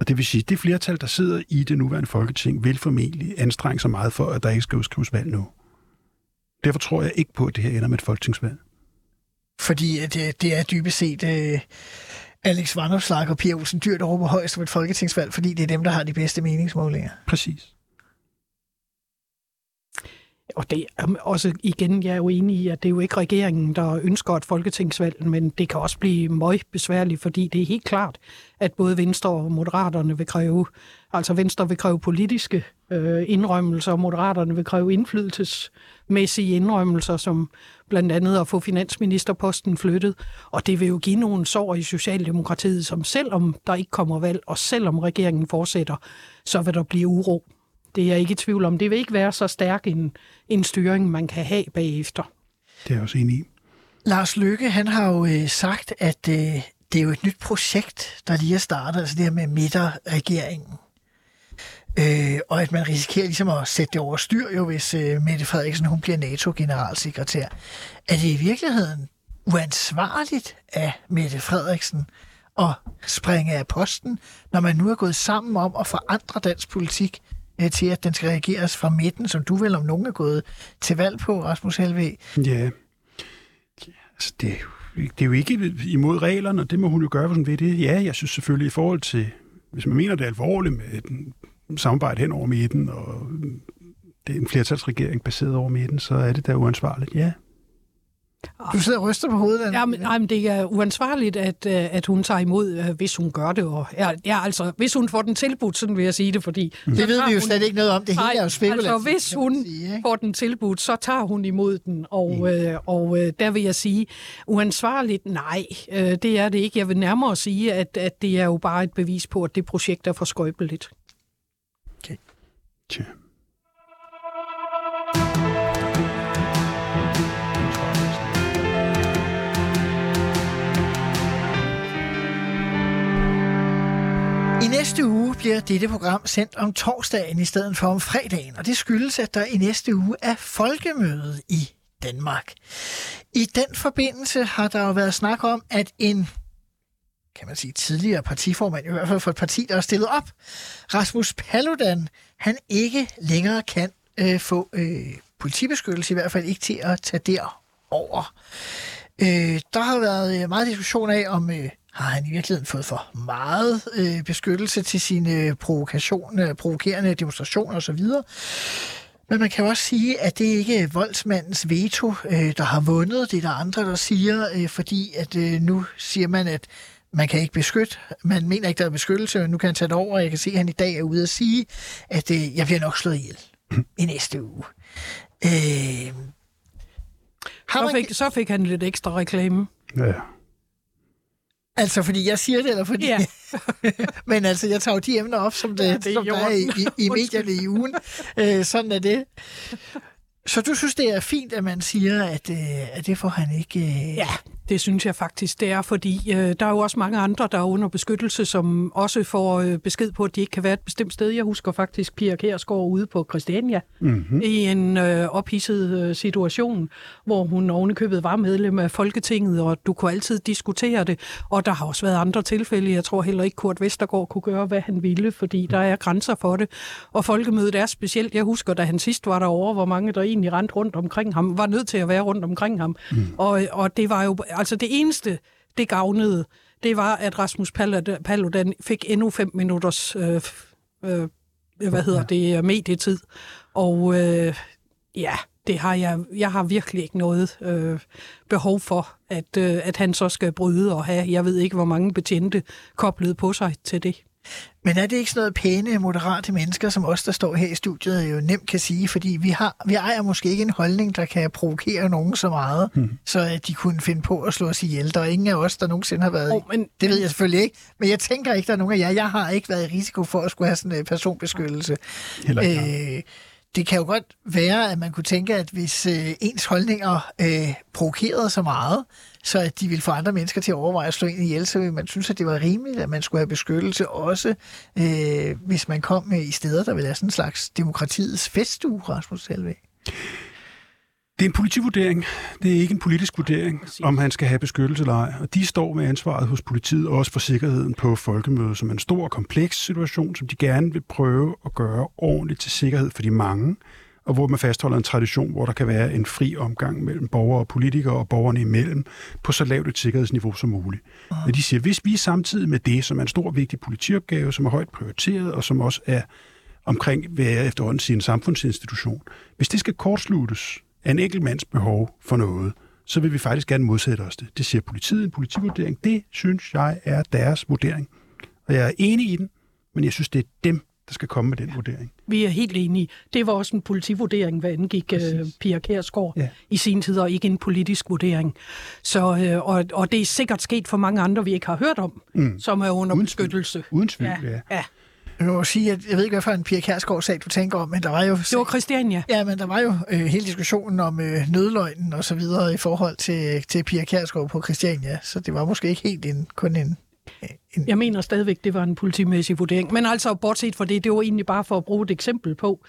Og det vil sige, det flertal, der sidder i det nuværende folketing, vil formentlig anstrenge sig meget for, at der ikke skal udskrives valg nu. Derfor tror jeg ikke på, at det her ender med et folketingsvalg. Fordi at det, det er dybest set uh, Alex Vanopslag og Pia Olsen Dyr, der råber højst om et folketingsvalg, fordi det er dem, der har de bedste meningsmålinger. Præcis. Og det er også igen, jeg er jo enig i, at det er jo ikke regeringen, der ønsker et folketingsvalg, men det kan også blive meget besværligt, fordi det er helt klart, at både Venstre og Moderaterne vil kræve, altså Venstre vil kræve politiske øh, indrømmelser, og Moderaterne vil kræve indflydelsesmæssige indrømmelser, som blandt andet at få finansministerposten flyttet. Og det vil jo give nogle sår i Socialdemokratiet, som selvom der ikke kommer valg, og selvom regeringen fortsætter, så vil der blive uro. Det er jeg ikke i tvivl om. Det vil ikke være så stærk en, en styring, man kan have bagefter. Det er jeg også enig i. Lars Løkke, han har jo øh, sagt, at øh, det er jo et nyt projekt, der lige er startet, altså det her med midterregeringen. Øh, og at man risikerer ligesom at sætte det over styr, jo, hvis øh, Mette Frederiksen hun bliver NATO-generalsekretær. Er det i virkeligheden uansvarligt af Mette Frederiksen at springe af posten, når man nu er gået sammen om at forandre dansk politik øh, til, at den skal reageres fra midten, som du vel om nogen er gået til valg på, Rasmus Helve? Ja, altså det, det er jo ikke imod reglerne, og det må hun jo gøre, hvis hun ved det. Ja, jeg synes selvfølgelig i forhold til, hvis man mener det er alvorligt med et samarbejde hen over midten, og det er en flertalsregering baseret over midten, så er det da uansvarligt, ja. Du sidder og ryster på hovedet. Ja, men, nej, men det er uansvarligt, at, øh, at hun tager imod, øh, hvis hun gør det. Og, ja, ja, altså, hvis hun får den tilbudt, sådan vil jeg sige det, fordi... Det ved vi jo hun, slet ikke noget om. Det hele er jo spekulativt. Altså, hvis hun sige, får den tilbudt, så tager hun imod den. Og, mm. øh, og øh, der vil jeg sige, uansvarligt, nej, øh, det er det ikke. Jeg vil nærmere sige, at, at det er jo bare et bevis på, at det projekt er for skrøbeligt. Tja. I næste uge bliver dette program sendt om torsdagen i stedet for om fredagen, og det skyldes, at der i næste uge er folkemøde i Danmark. I den forbindelse har der jo været snak om, at en kan man sige, tidligere partiformand, i hvert fald for et parti, der er stillet op, Rasmus Paludan, han ikke længere kan øh, få øh, politibeskyttelse, i hvert fald ikke til at tage derover. Øh, der har været øh, meget diskussion af, om øh, har han i virkeligheden fået for meget øh, beskyttelse til sine provokation, øh, provokerende demonstrationer osv. Men man kan også sige, at det ikke er voldsmandens veto, øh, der har vundet. Det er der andre, der siger, øh, fordi at øh, nu siger man, at man kan ikke beskytte. Man mener ikke, der er beskyttelse, og nu kan han tage det over. Jeg kan se, at han i dag er ude at sige, at øh, jeg bliver nok slået ihjel i næste uge. Øh, har Så man, fik, så fik han lidt ekstra reklame. Ja. Altså, fordi jeg siger det, eller fordi... Ja. Men altså, jeg tager jo de emner op, som, det, Ja, det er som der er i, i, i medierne i ugen. Øh, sådan er det. Så du synes, det er fint, at man siger, at, øh, at det får han ikke... Øh... Ja, det synes jeg faktisk, det er, fordi øh, der er jo også mange andre, der er under beskyttelse, som også får øh, besked på, at de ikke kan være et bestemt sted. Jeg husker faktisk Pia Kærsgaard ude på Christiania mm-hmm. i en øh, ophidset øh, situation, hvor hun ovenikøbet var medlem af Folketinget, og du kunne altid diskutere det. Og der har også været andre tilfælde. Jeg tror heller ikke, Kurt Vestergaard kunne gøre, hvad han ville, fordi der er grænser for det. Og folkemødet er specielt. Jeg husker, da han sidst var derovre, hvor mange der egentlig rendte rundt omkring ham, var nødt til at være rundt omkring ham. Mm. Og, og det var jo, altså det eneste, det gavnede, det var, at Rasmus Paludan- fik endnu fem minutters, øh, øh, hvad hedder det, øh, medietid. Og øh, ja, det har jeg, jeg har virkelig ikke noget øh, behov for, at, øh, at han så skal bryde og have, jeg ved ikke, hvor mange betjente koblet på sig til det. Men er det ikke sådan noget pæne, moderate mennesker, som os, der står her i studiet, jo nemt kan sige? Fordi vi, har, vi ejer måske ikke en holdning, der kan provokere nogen så meget, hmm. så at de kunne finde på at slå os ihjel. Der er ingen af os, der nogensinde har været Oh, i. men, Det ved jeg selvfølgelig ikke, men jeg tænker ikke, der er nogen af jer. Jeg har ikke været i risiko for at skulle have sådan en personbeskyttelse. Heller ikke. Øh, det kan jo godt være, at man kunne tænke, at hvis øh, ens holdninger øh, provokerede så meget, så at de ville få andre mennesker til at overveje at slå en ihjel, så ville man synes, at det var rimeligt, at man skulle have beskyttelse også, øh, hvis man kom øh, i steder, der ville være sådan en slags demokratiets feststue, Rasmus Helve. Det er en politivurdering. Det er ikke en politisk vurdering, om han skal have beskyttelse eller ej. Og de står med ansvaret hos politiet, også for sikkerheden på folkemødet, som er en stor og kompleks situation, som de gerne vil prøve at gøre ordentligt til sikkerhed for de mange, og hvor man fastholder en tradition, hvor der kan være en fri omgang mellem borgere og politikere og borgerne imellem, på så lavt et sikkerhedsniveau som muligt. Men de siger, hvis vi samtidig med det, som er en stor vigtig politiopgave, som er højt prioriteret, og som også er omkring, hvad jeg efterhånden siger en samfundsinstitution, hvis det skal kortsluttes af en enkelt mands behov for noget, så vil vi faktisk gerne modsætte os det. Det siger politiet, en politivurdering. Det synes jeg er deres vurdering. Og jeg er enig i den, men jeg synes, det er dem, der skal komme med den vurdering. Vi er helt enige. Det var også en politivurdering, hvad angik uh, Pia Kærsgaard Ja. ja. i sin tid, og ikke en politisk vurdering. Så, uh, og, og det er sikkert sket for mange andre, vi ikke har hørt om, mm. som er under Uden beskyttelse. Uden tvivl, ja. Ja, ja. Jeg må sige, at jeg ved ikke, hvad for en Pia Kærsgaard-sag, du tænker om, men der var jo... Det var Christiania. Ja, men der var jo øh, hele diskussionen om øh, nødløgnen og så videre i forhold til, til Pia Kærsgaard på Christiania, så det var måske ikke helt en, kun en... en Jeg mener stadigvæk, det var en politimæssig vurdering. Men altså, bortset fra det, det var egentlig bare for at bruge et eksempel på,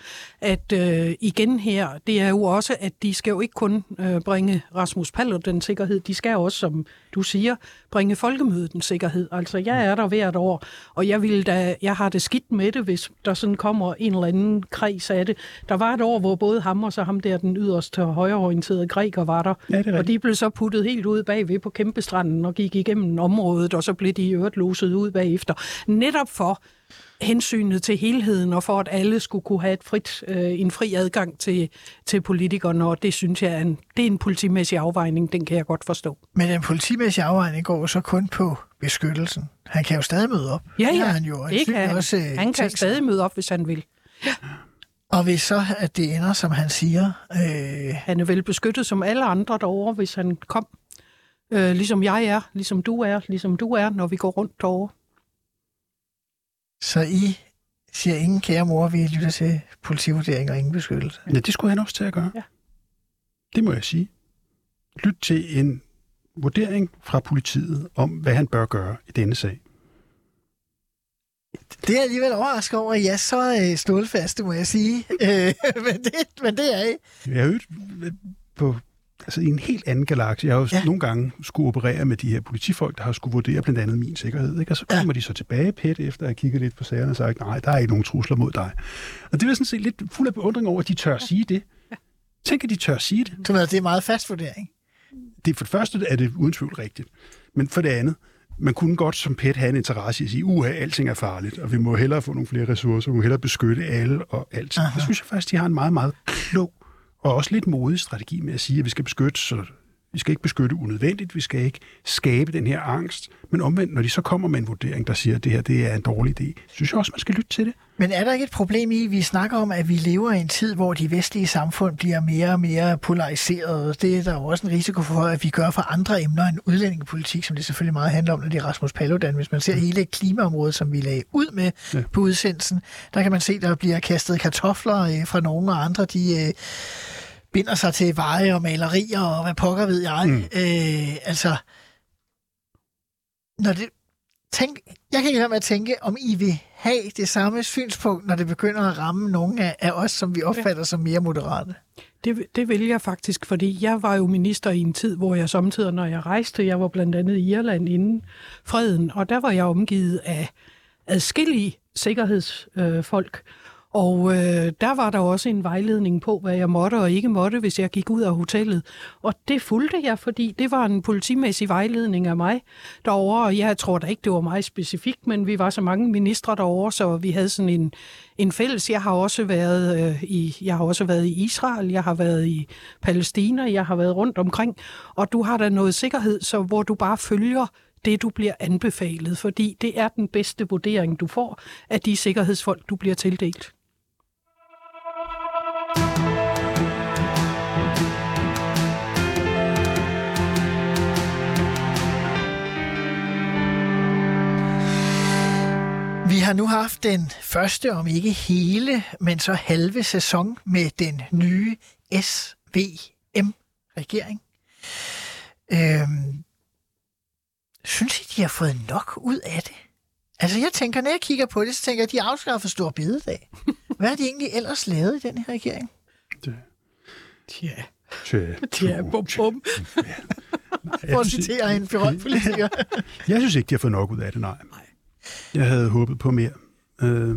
at øh, igen her, det er jo også, at de skal jo ikke kun øh, bringe Rasmus Paludan sikkerhed, de skal også, som du siger, bringe folkemødet den sikkerhed. Altså, jeg er der hvert år, og jeg, vil da, jeg har det skidt med det, hvis der sådan kommer en eller anden kreds af det. Der var et år, hvor både ham og så ham der, den yderste højreorienterede græker, var der. Ja, og de blev så puttet helt ud bagved på kæmpestranden og gik igennem området, og så blev de i øvrigt loset ud bagefter. Netop for hensynet til helheden, og for at alle skulle kunne have et frit, øh, en fri adgang til, til politikerne, og det synes jeg er en, det er en politimæssig afvejning, den kan jeg godt forstå. Men den politimæssige afvejning går så kun på beskyttelsen. Han kan jo stadig møde op. Ja, ja, han jo det kan han. også, øh, han kan stadig møde op, hvis han vil. Og hvis så, at det ender, som han siger, øh, Han er vel beskyttet som alle andre derovre, hvis han kom. Øh, ligesom jeg er, ligesom du er, ligesom du er, når vi går rundt derovre. så I siger ingen kære mor, vi lytter til politivurdering og ingen beskyttelse. Ja, det skulle han også til at gøre. Ja. Det må jeg sige. Lyt til en vurdering fra politiet om, hvad han bør gøre i denne sag. Det er jeg alligevel overrasket over, at jeg er så øh, stålfaste, må jeg sige. Øh, men, det, men det er I. Jeg har på altså i en helt anden galakse. Jeg har jo Ja. ja. nogle gange skulle operere med de her politifolk, der har skulle vurdere blandt andet min sikkerhed. Ikke? Og så Ja. kommer de så tilbage pæt efter at have kigget lidt på sagerne og sagt, nej, der er ikke nogen trusler mod dig. Og det er sådan set lidt fuld af beundring over, at de tør at sige det. Tænk, at de tør at sige det. Så det er meget fast vurdering. det. For det første er det uden tvivl rigtigt. Men for det andet, man kunne godt som pet have en interesse i at sige, uha, alting er farligt, og vi må hellere få nogle flere ressourcer, vi må hellere beskytte alle og alt. Jeg synes jeg faktisk, de har en meget, meget klog og også lidt modig strategi med at sige, at vi skal beskytte, så vi skal ikke beskytte unødvendigt, vi skal ikke skabe den her angst. Men omvendt, når de så kommer med en vurdering, der siger, at det her det er en dårlig idé, synes jeg også, man skal lytte til det. Men er der ikke et problem i, at vi snakker om, at vi lever i en tid, hvor de vestlige samfund bliver mere og mere polariserede? Det er der jo også en risiko for, at vi gør for andre emner end udlændingepolitik, som det selvfølgelig meget handler om, når det er Rasmus Paludan. Hvis man ser hele klimaområdet, som vi lagde ud med ja. På udsendelsen, der kan man se, der bliver kastet kartofler øh, fra nogle og andre, de øh, binder sig til veje og malerier og hvad pokker ved jeg. Mm. Øh, altså, når det, tænk, jeg kan ikke lade med at tænke, om I vil have det samme synspunkt, når det begynder at ramme nogle af, af os, som vi opfatter ja. som mere moderate. Det, det vil jeg faktisk, fordi jeg var jo minister i en tid, hvor jeg samtidig, når jeg rejste, jeg var blandt andet i Irland inden freden, og der var jeg omgivet af adskillige sikkerhedsfolk. Og øh, der var der også en vejledning på, hvad jeg måtte og ikke måtte, hvis jeg gik ud af hotellet. Og det fulgte jeg, fordi det var en politimæssig vejledning af mig derovre. Og jeg tror da ikke, det var mig specifikt, men vi var så mange ministre derovre, så vi havde sådan en, en fælles. Jeg har også været øh, i jeg har også været i Israel, jeg har været i Palæstina, jeg har været rundt omkring, og du har da noget sikkerhed, så hvor du bare følger det, du bliver anbefalet, fordi det er den bedste vurdering, du får af de sikkerhedsfolk, du bliver tildelt. Vi har nu haft den første, om ikke hele, men så halve sæson med den nye SVM-regering. Øhm, synes I, de har fået nok ud af det? Altså, jeg tænker, når jeg kigger på det, så tænker jeg, at de afskaffer stor bededag. Hvad har de egentlig ellers lavet i den her regering? Ja, Tja, ja bum, bum. For at citere en politiker. Jeg synes ikke, de har fået nok ud af det, nej. Jeg havde håbet på mere, øh,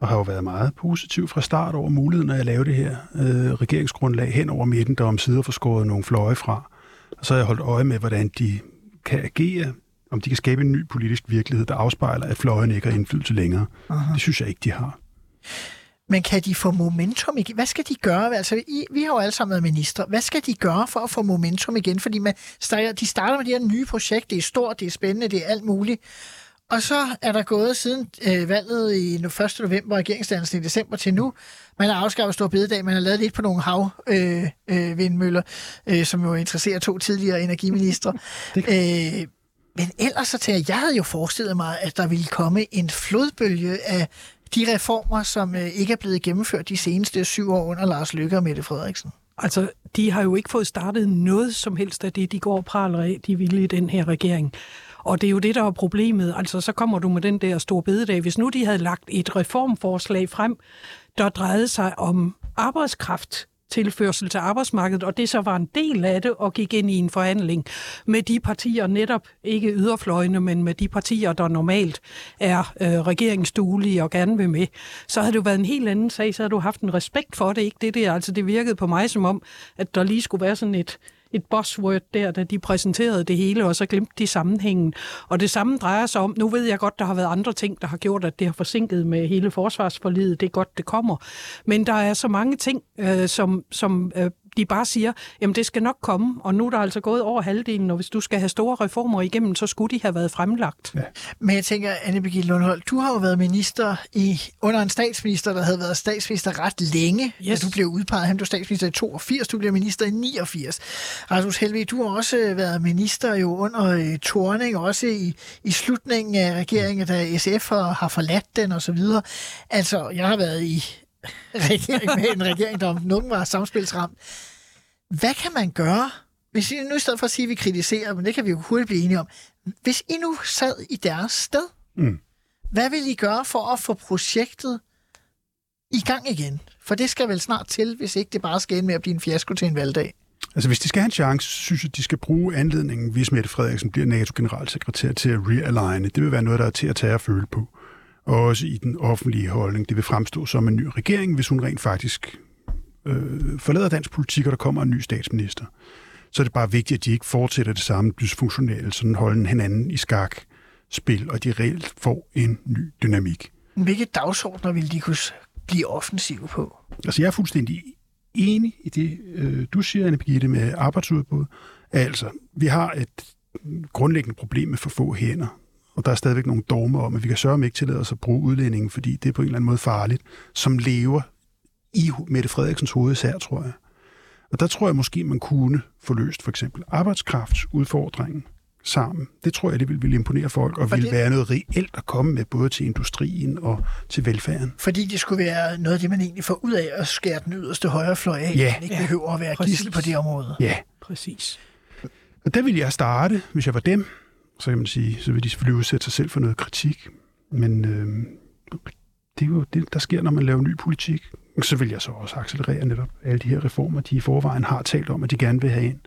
og har jo været meget positiv fra start over muligheden af at lave det her øh, regeringsgrundlag hen over midten, der om sider får skåret nogle fløje fra. Og så har jeg holdt øje med, hvordan de kan agere, om de kan skabe en ny politisk virkelighed, der afspejler, at fløjene ikke har indflydelse længere. Aha. Det synes jeg ikke, de har. Men kan de få momentum igen? Hvad skal de gøre? Altså, I, vi har jo alle sammen været minister. Hvad skal de gøre for at få momentum igen? Fordi man starter, de starter med det her nye projekt. Det er stort, det er spændende, det er alt muligt. Og så er der gået siden øh, valget i 1. november, regeringsdannelsen i december til nu. Man har afskaffet stor bededag, man har lavet lidt på nogle havvindmøller, øh, øh, vindmøller, øh, som jo interesserer to tidligere energiministre. øh, men ellers så jeg, jeg havde jo forestillet mig, at der ville komme en flodbølge af de reformer, som øh, ikke er blevet gennemført de seneste syv år under Lars Løkke og Mette Frederiksen. Altså, de har jo ikke fået startet noget som helst af det, de går og praler af, de ville i den her regering. Og det er jo det, der er problemet. Altså, så kommer du med den der store bededag. Hvis nu de havde lagt et reformforslag frem, der drejede sig om arbejdskraft, tilførsel til arbejdsmarkedet, og det så var en del af det, og gik ind i en forhandling med de partier, netop ikke yderfløjene, men med de partier, der normalt er øh, regeringsduelige og gerne vil med, så havde det jo været en helt anden sag, så havde du haft en respekt for det, ikke det der. Altså det virkede på mig som om, at der lige skulle være sådan et, et buzzword der, da de præsenterede det hele, og så glemte de sammenhængen. Og det samme drejer sig om, nu ved jeg godt, der har været andre ting, der har gjort, at det har forsinket med hele forsvarsforlidet. Det er godt, det kommer. Men der er så mange ting, øh, som, som øh, de bare siger, jamen det skal nok komme, og nu er der altså gået over halvdelen, og hvis du skal have store reformer igennem, så skulle de have været fremlagt. Ja. Men jeg tænker, Anne Birgitte Lundhold, du har jo været minister i, under en statsminister, der havde været statsminister ret længe, yes. da du blev udpeget. Han blev statsminister i 82, du blev minister i 89. Rasmus Helvig, du har også været minister jo under uh, Torning, også i, i slutningen af regeringen, da SF har, har forladt den osv. Altså, jeg har været i regering med en regering, der om nogen var samspilsramt. Hvad kan man gøre, hvis I nu i stedet for at sige, at vi kritiserer, men det kan vi jo hurtigt blive enige om, hvis I nu sad i deres sted, mm. hvad vil I gøre for at få projektet i gang igen? For det skal vel snart til, hvis ikke det bare skal ende med at blive en fiasko til en valgdag. Altså, hvis de skal have en chance, synes jeg, de skal bruge anledningen, hvis Mette Frederiksen bliver NATO-generalsekretær til at realign. Det vil være noget, der er til at tage og føle på også i den offentlige holdning. Det vil fremstå som en ny regering, hvis hun rent faktisk øh, forlader dansk politik, og der kommer en ny statsminister. Så er det bare vigtigt, at de ikke fortsætter det samme dysfunktionelle, sådan holde hinanden i skak spil, og de reelt får en ny dynamik. Hvilke dagsordner vil de kunne blive offensive på? Altså, jeg er fuldstændig enig i det, øh, du siger, Anne Birgitte, med arbejdsudbud. Altså, vi har et grundlæggende problem med for få hænder og der er stadigvæk nogle dogmer om, at vi kan sørge ikke tillade os at bruge udlændingen, fordi det er på en eller anden måde farligt, som lever i Mette Frederiksens hoved især, tror jeg. Og der tror jeg måske, man kunne få løst for eksempel arbejdskraftsudfordringen sammen. Det tror jeg, det vil, vil imponere folk, og vil være noget reelt at komme med, både til industrien og til velfærden. Fordi det skulle være noget af det, man egentlig får ud af at skære den yderste højrefløj af, ja. man ikke ja. behøver at være gissel på det område. Ja, præcis. Og der vil jeg starte, hvis jeg var dem, så kan man sige, så vil de selvfølgelig udsætte sig selv for noget kritik. Men øh, det er jo det, der sker, når man laver ny politik. Så vil jeg så også accelerere netop alle de her reformer, de i forvejen har talt om, at de gerne vil have ind.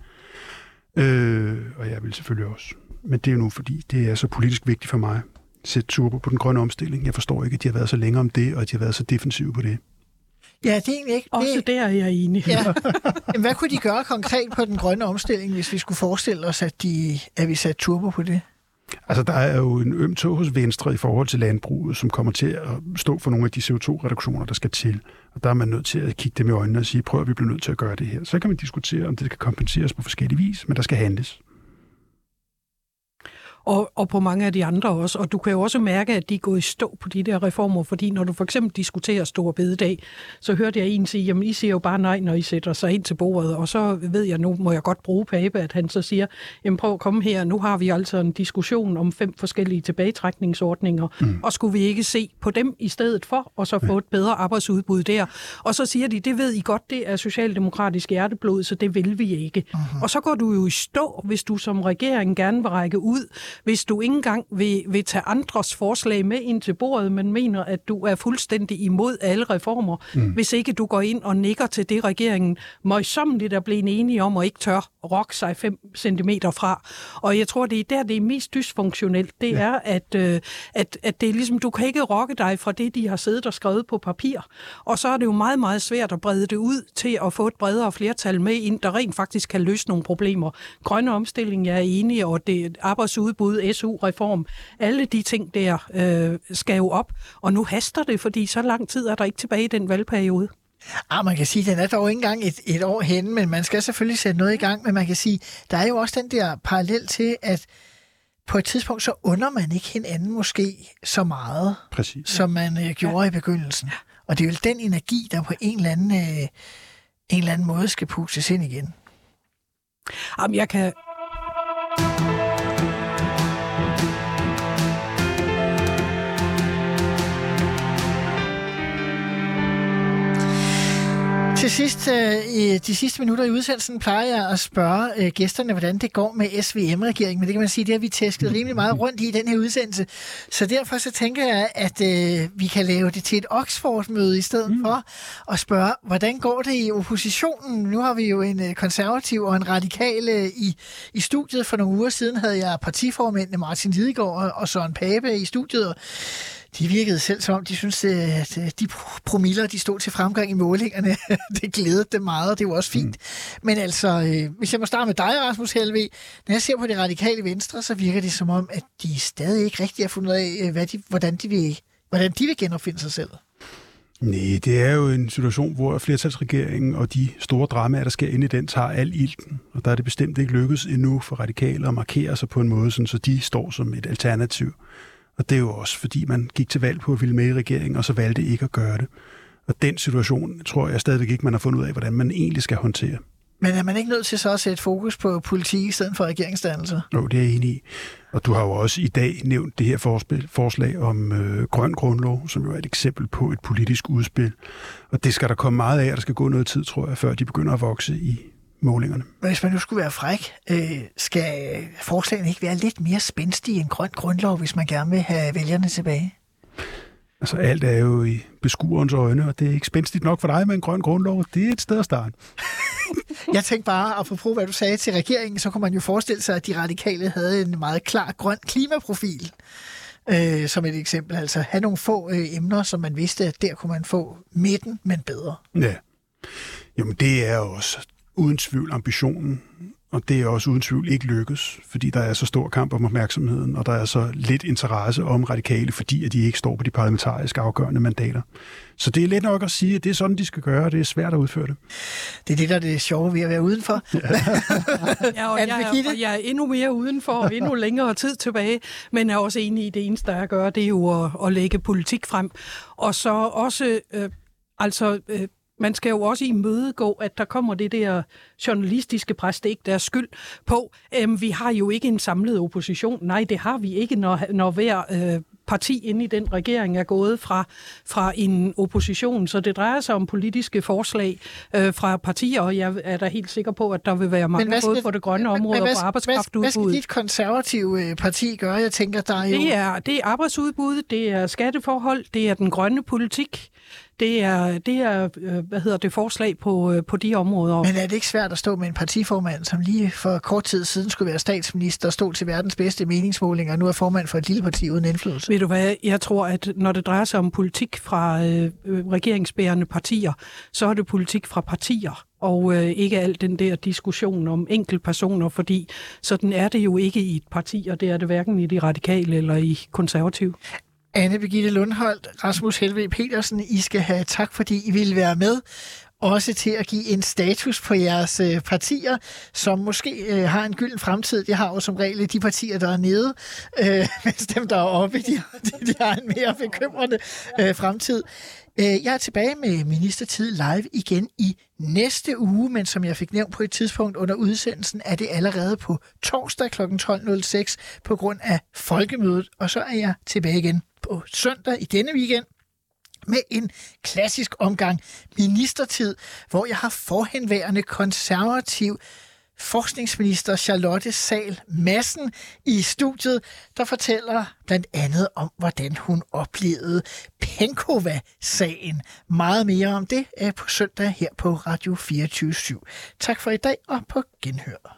Øh, og jeg vil selvfølgelig også. Men det er jo nu, fordi det er så politisk vigtigt for mig. Sætte turbo på den grønne omstilling. Jeg forstår ikke, at de har været så længe om det, og at de har været så defensive på det. Ja, det er egentlig ikke... Også det... der er jeg enig. Ja. Men hvad kunne de gøre konkret på den grønne omstilling, hvis vi skulle forestille os, at, de, at vi satte turbo på det? Altså, der er jo en øm tog hos Venstre i forhold til landbruget, som kommer til at stå for nogle af de CO2-reduktioner, der skal til. Og der er man nødt til at kigge dem i øjnene og sige, prøv at vi bliver nødt til at gøre det her. Så kan man diskutere, om det kan kompenseres på forskellige vis, men der skal handles og, og på mange af de andre også. Og du kan jo også mærke, at de er gået i stå på de der reformer, fordi når du for eksempel diskuterer Stor Bededag, så hørte jeg en sige, jamen I siger jo bare nej, når I sætter sig ind til bordet, og så ved jeg, nu må jeg godt bruge Pape, at han så siger, jamen prøv at komme her, nu har vi altså en diskussion om fem forskellige tilbagetrækningsordninger, mm. og skulle vi ikke se på dem i stedet for, og så få et bedre arbejdsudbud der. Og så siger de, det ved I godt, det er socialdemokratisk hjerteblod, så det vil vi ikke. Uh-huh. Og så går du jo i stå, hvis du som regering gerne vil række ud hvis du ikke engang vil, vil tage andres forslag med ind til bordet, men mener, at du er fuldstændig imod alle reformer, mm. hvis ikke du går ind og nikker til det, regeringen møjsommeligt er blevet enige om og ikke tør rokke sig 5 cm fra. Og jeg tror, det er der, det er mest dysfunktionelt. Det ja. er, at, øh, at, at det er ligesom, du kan ikke rokke dig fra det, de har siddet og skrevet på papir. Og så er det jo meget, meget svært at brede det ud til at få et bredere flertal med ind, der rent faktisk kan løse nogle problemer. Grønne omstilling, jeg er enig, og det arbejdsudbud, SU-reform, alle de ting der øh, skal jo op. Og nu haster det, fordi så lang tid er der ikke tilbage i den valgperiode. Ah, man kan sige, at den er dog ikke engang et, et år henne, men man skal selvfølgelig sætte noget i gang. Men man kan sige, der er jo også den der parallel til, at på et tidspunkt, så under man ikke hinanden måske så meget, Præcis. som man øh, gjorde ja. i begyndelsen. Og det er jo den energi, der på en eller anden, øh, en eller anden måde skal pushes ind igen. Jamen, jeg kan... Til sidst, øh, i de sidste minutter i udsendelsen, plejer jeg at spørge øh, gæsterne, hvordan det går med SVM-regeringen. Men det kan man sige, det har vi tæsket rimelig meget rundt i den her udsendelse. Så derfor så tænker jeg, at øh, vi kan lave det til et Oxford-møde i stedet mm. for og spørge, hvordan går det i oppositionen? Nu har vi jo en øh, konservativ og en radikal øh, i, i studiet. For nogle uger siden havde jeg partiformændene Martin Lidegaard og, og Søren Pape i studiet, og de virkede selv som om, de synes, at de promiller, de stod til fremgang i målingerne, det glædede dem meget, og det var også fint. Mm. Men altså, øh, hvis jeg må starte med dig, Rasmus Helve, når jeg ser på det radikale venstre, så virker det som om, at de stadig ikke rigtig har fundet ud af, øh, hvad de, hvordan, de vil, hvordan de vil genopfinde sig selv. Nej, det er jo en situation, hvor flertalsregeringen og de store dramaer, der sker inde i den, tager al ilten. Og der er det bestemt ikke lykkedes endnu for radikale at markere sig på en måde, sådan, så de står som et alternativ. Og det er jo også, fordi man gik til valg på at ville med i regeringen, og så valgte ikke at gøre det. Og den situation tror jeg stadigvæk ikke, man har fundet ud af, hvordan man egentlig skal håndtere. Men er man ikke nødt til så at sætte fokus på politik i stedet for regeringsdannelse? Jo, det er jeg enig i. Og du har jo også i dag nævnt det her forslag om øh, grøn grundlov, som jo er et eksempel på et politisk udspil. Og det skal der komme meget af, og der skal gå noget tid, tror jeg, før de begynder at vokse i målingerne. Men hvis man nu skulle være fræk, øh, skal forslagene ikke være lidt mere spændstige end grøn grundlov, hvis man gerne vil have vælgerne tilbage? Altså alt er jo i beskuerens øjne, og det er ikke spændstigt nok for dig med en grøn grundlov. Det er et sted at starte. Jeg tænkte bare, apropos hvad du sagde til regeringen, så kunne man jo forestille sig, at de radikale havde en meget klar grøn klimaprofil. Øh, som et eksempel. Altså have nogle få øh, emner, som man vidste, at der kunne man få midten, men bedre. Ja. Jamen det er også uden tvivl ambitionen, og det er også uden tvivl ikke lykkes, fordi der er så stor kamp om opmærksomheden, og der er så lidt interesse om radikale, fordi at de ikke står på de parlamentariske afgørende mandater. Så det er let nok at sige, at det er sådan, de skal gøre, og det er svært at udføre det. Det er det, der er det sjove ved at være udenfor. Ja, ja og, jeg, og jeg er endnu mere udenfor og endnu længere tid tilbage, men er også enig i, det eneste, der er at gøre, det er jo at, at lægge politik frem. Og så også... Øh, altså øh, man skal jo også imødegå, at der kommer det der journalistiske pres, det er ikke deres skyld på. Øhm, vi har jo ikke en samlet opposition. Nej, det har vi ikke, når, når hver øh, parti inde i den regering er gået fra, fra en opposition. Så det drejer sig om politiske forslag øh, fra partier, og jeg er da helt sikker på, at der vil være mange både på det grønne område og på arbejdskraftudbud. Hvad skal dit konservative øh, parti gøre? Jeg tænker, der er jo... Det er, det er arbejdsudbud, det er skatteforhold, det er den grønne politik, det er, det er øh, hvad hedder det, forslag på, øh, på de områder. Men er det ikke svært at stå med en partiformand, som lige for kort tid siden skulle være statsminister, stod til verdens bedste meningsmålinger, og nu er formand for et lille parti uden indflydelse? Ved du hvad, jeg tror, at når det drejer sig om politik fra øh, regeringsbærende partier, så er det politik fra partier, og øh, ikke al den der diskussion om enkeltpersoner, fordi sådan er det jo ikke i et parti, og det er det hverken i de radikale eller i konservative. Anne Birgitte Lundholdt, Rasmus Helve Petersen, I skal have tak, fordi I ville være med. Også til at give en status på jeres øh, partier, som måske øh, har en gylden fremtid. Det har jo som regel de partier, der er nede, øh, mens dem, der er oppe, de, de, de har en mere bekymrende øh, fremtid. Øh, jeg er tilbage med Ministertid live igen i næste uge, men som jeg fik nævnt på et tidspunkt under udsendelsen, er det allerede på torsdag kl. 12.06 på grund af folkemødet, og så er jeg tilbage igen på søndag i denne weekend med en klassisk omgang ministertid, hvor jeg har forhenværende konservativ forskningsminister Charlotte Sal Massen i studiet, der fortæller blandt andet om, hvordan hun oplevede Penkova-sagen. Meget mere om det er på søndag her på Radio 24 /7. Tak for i dag og på genhør.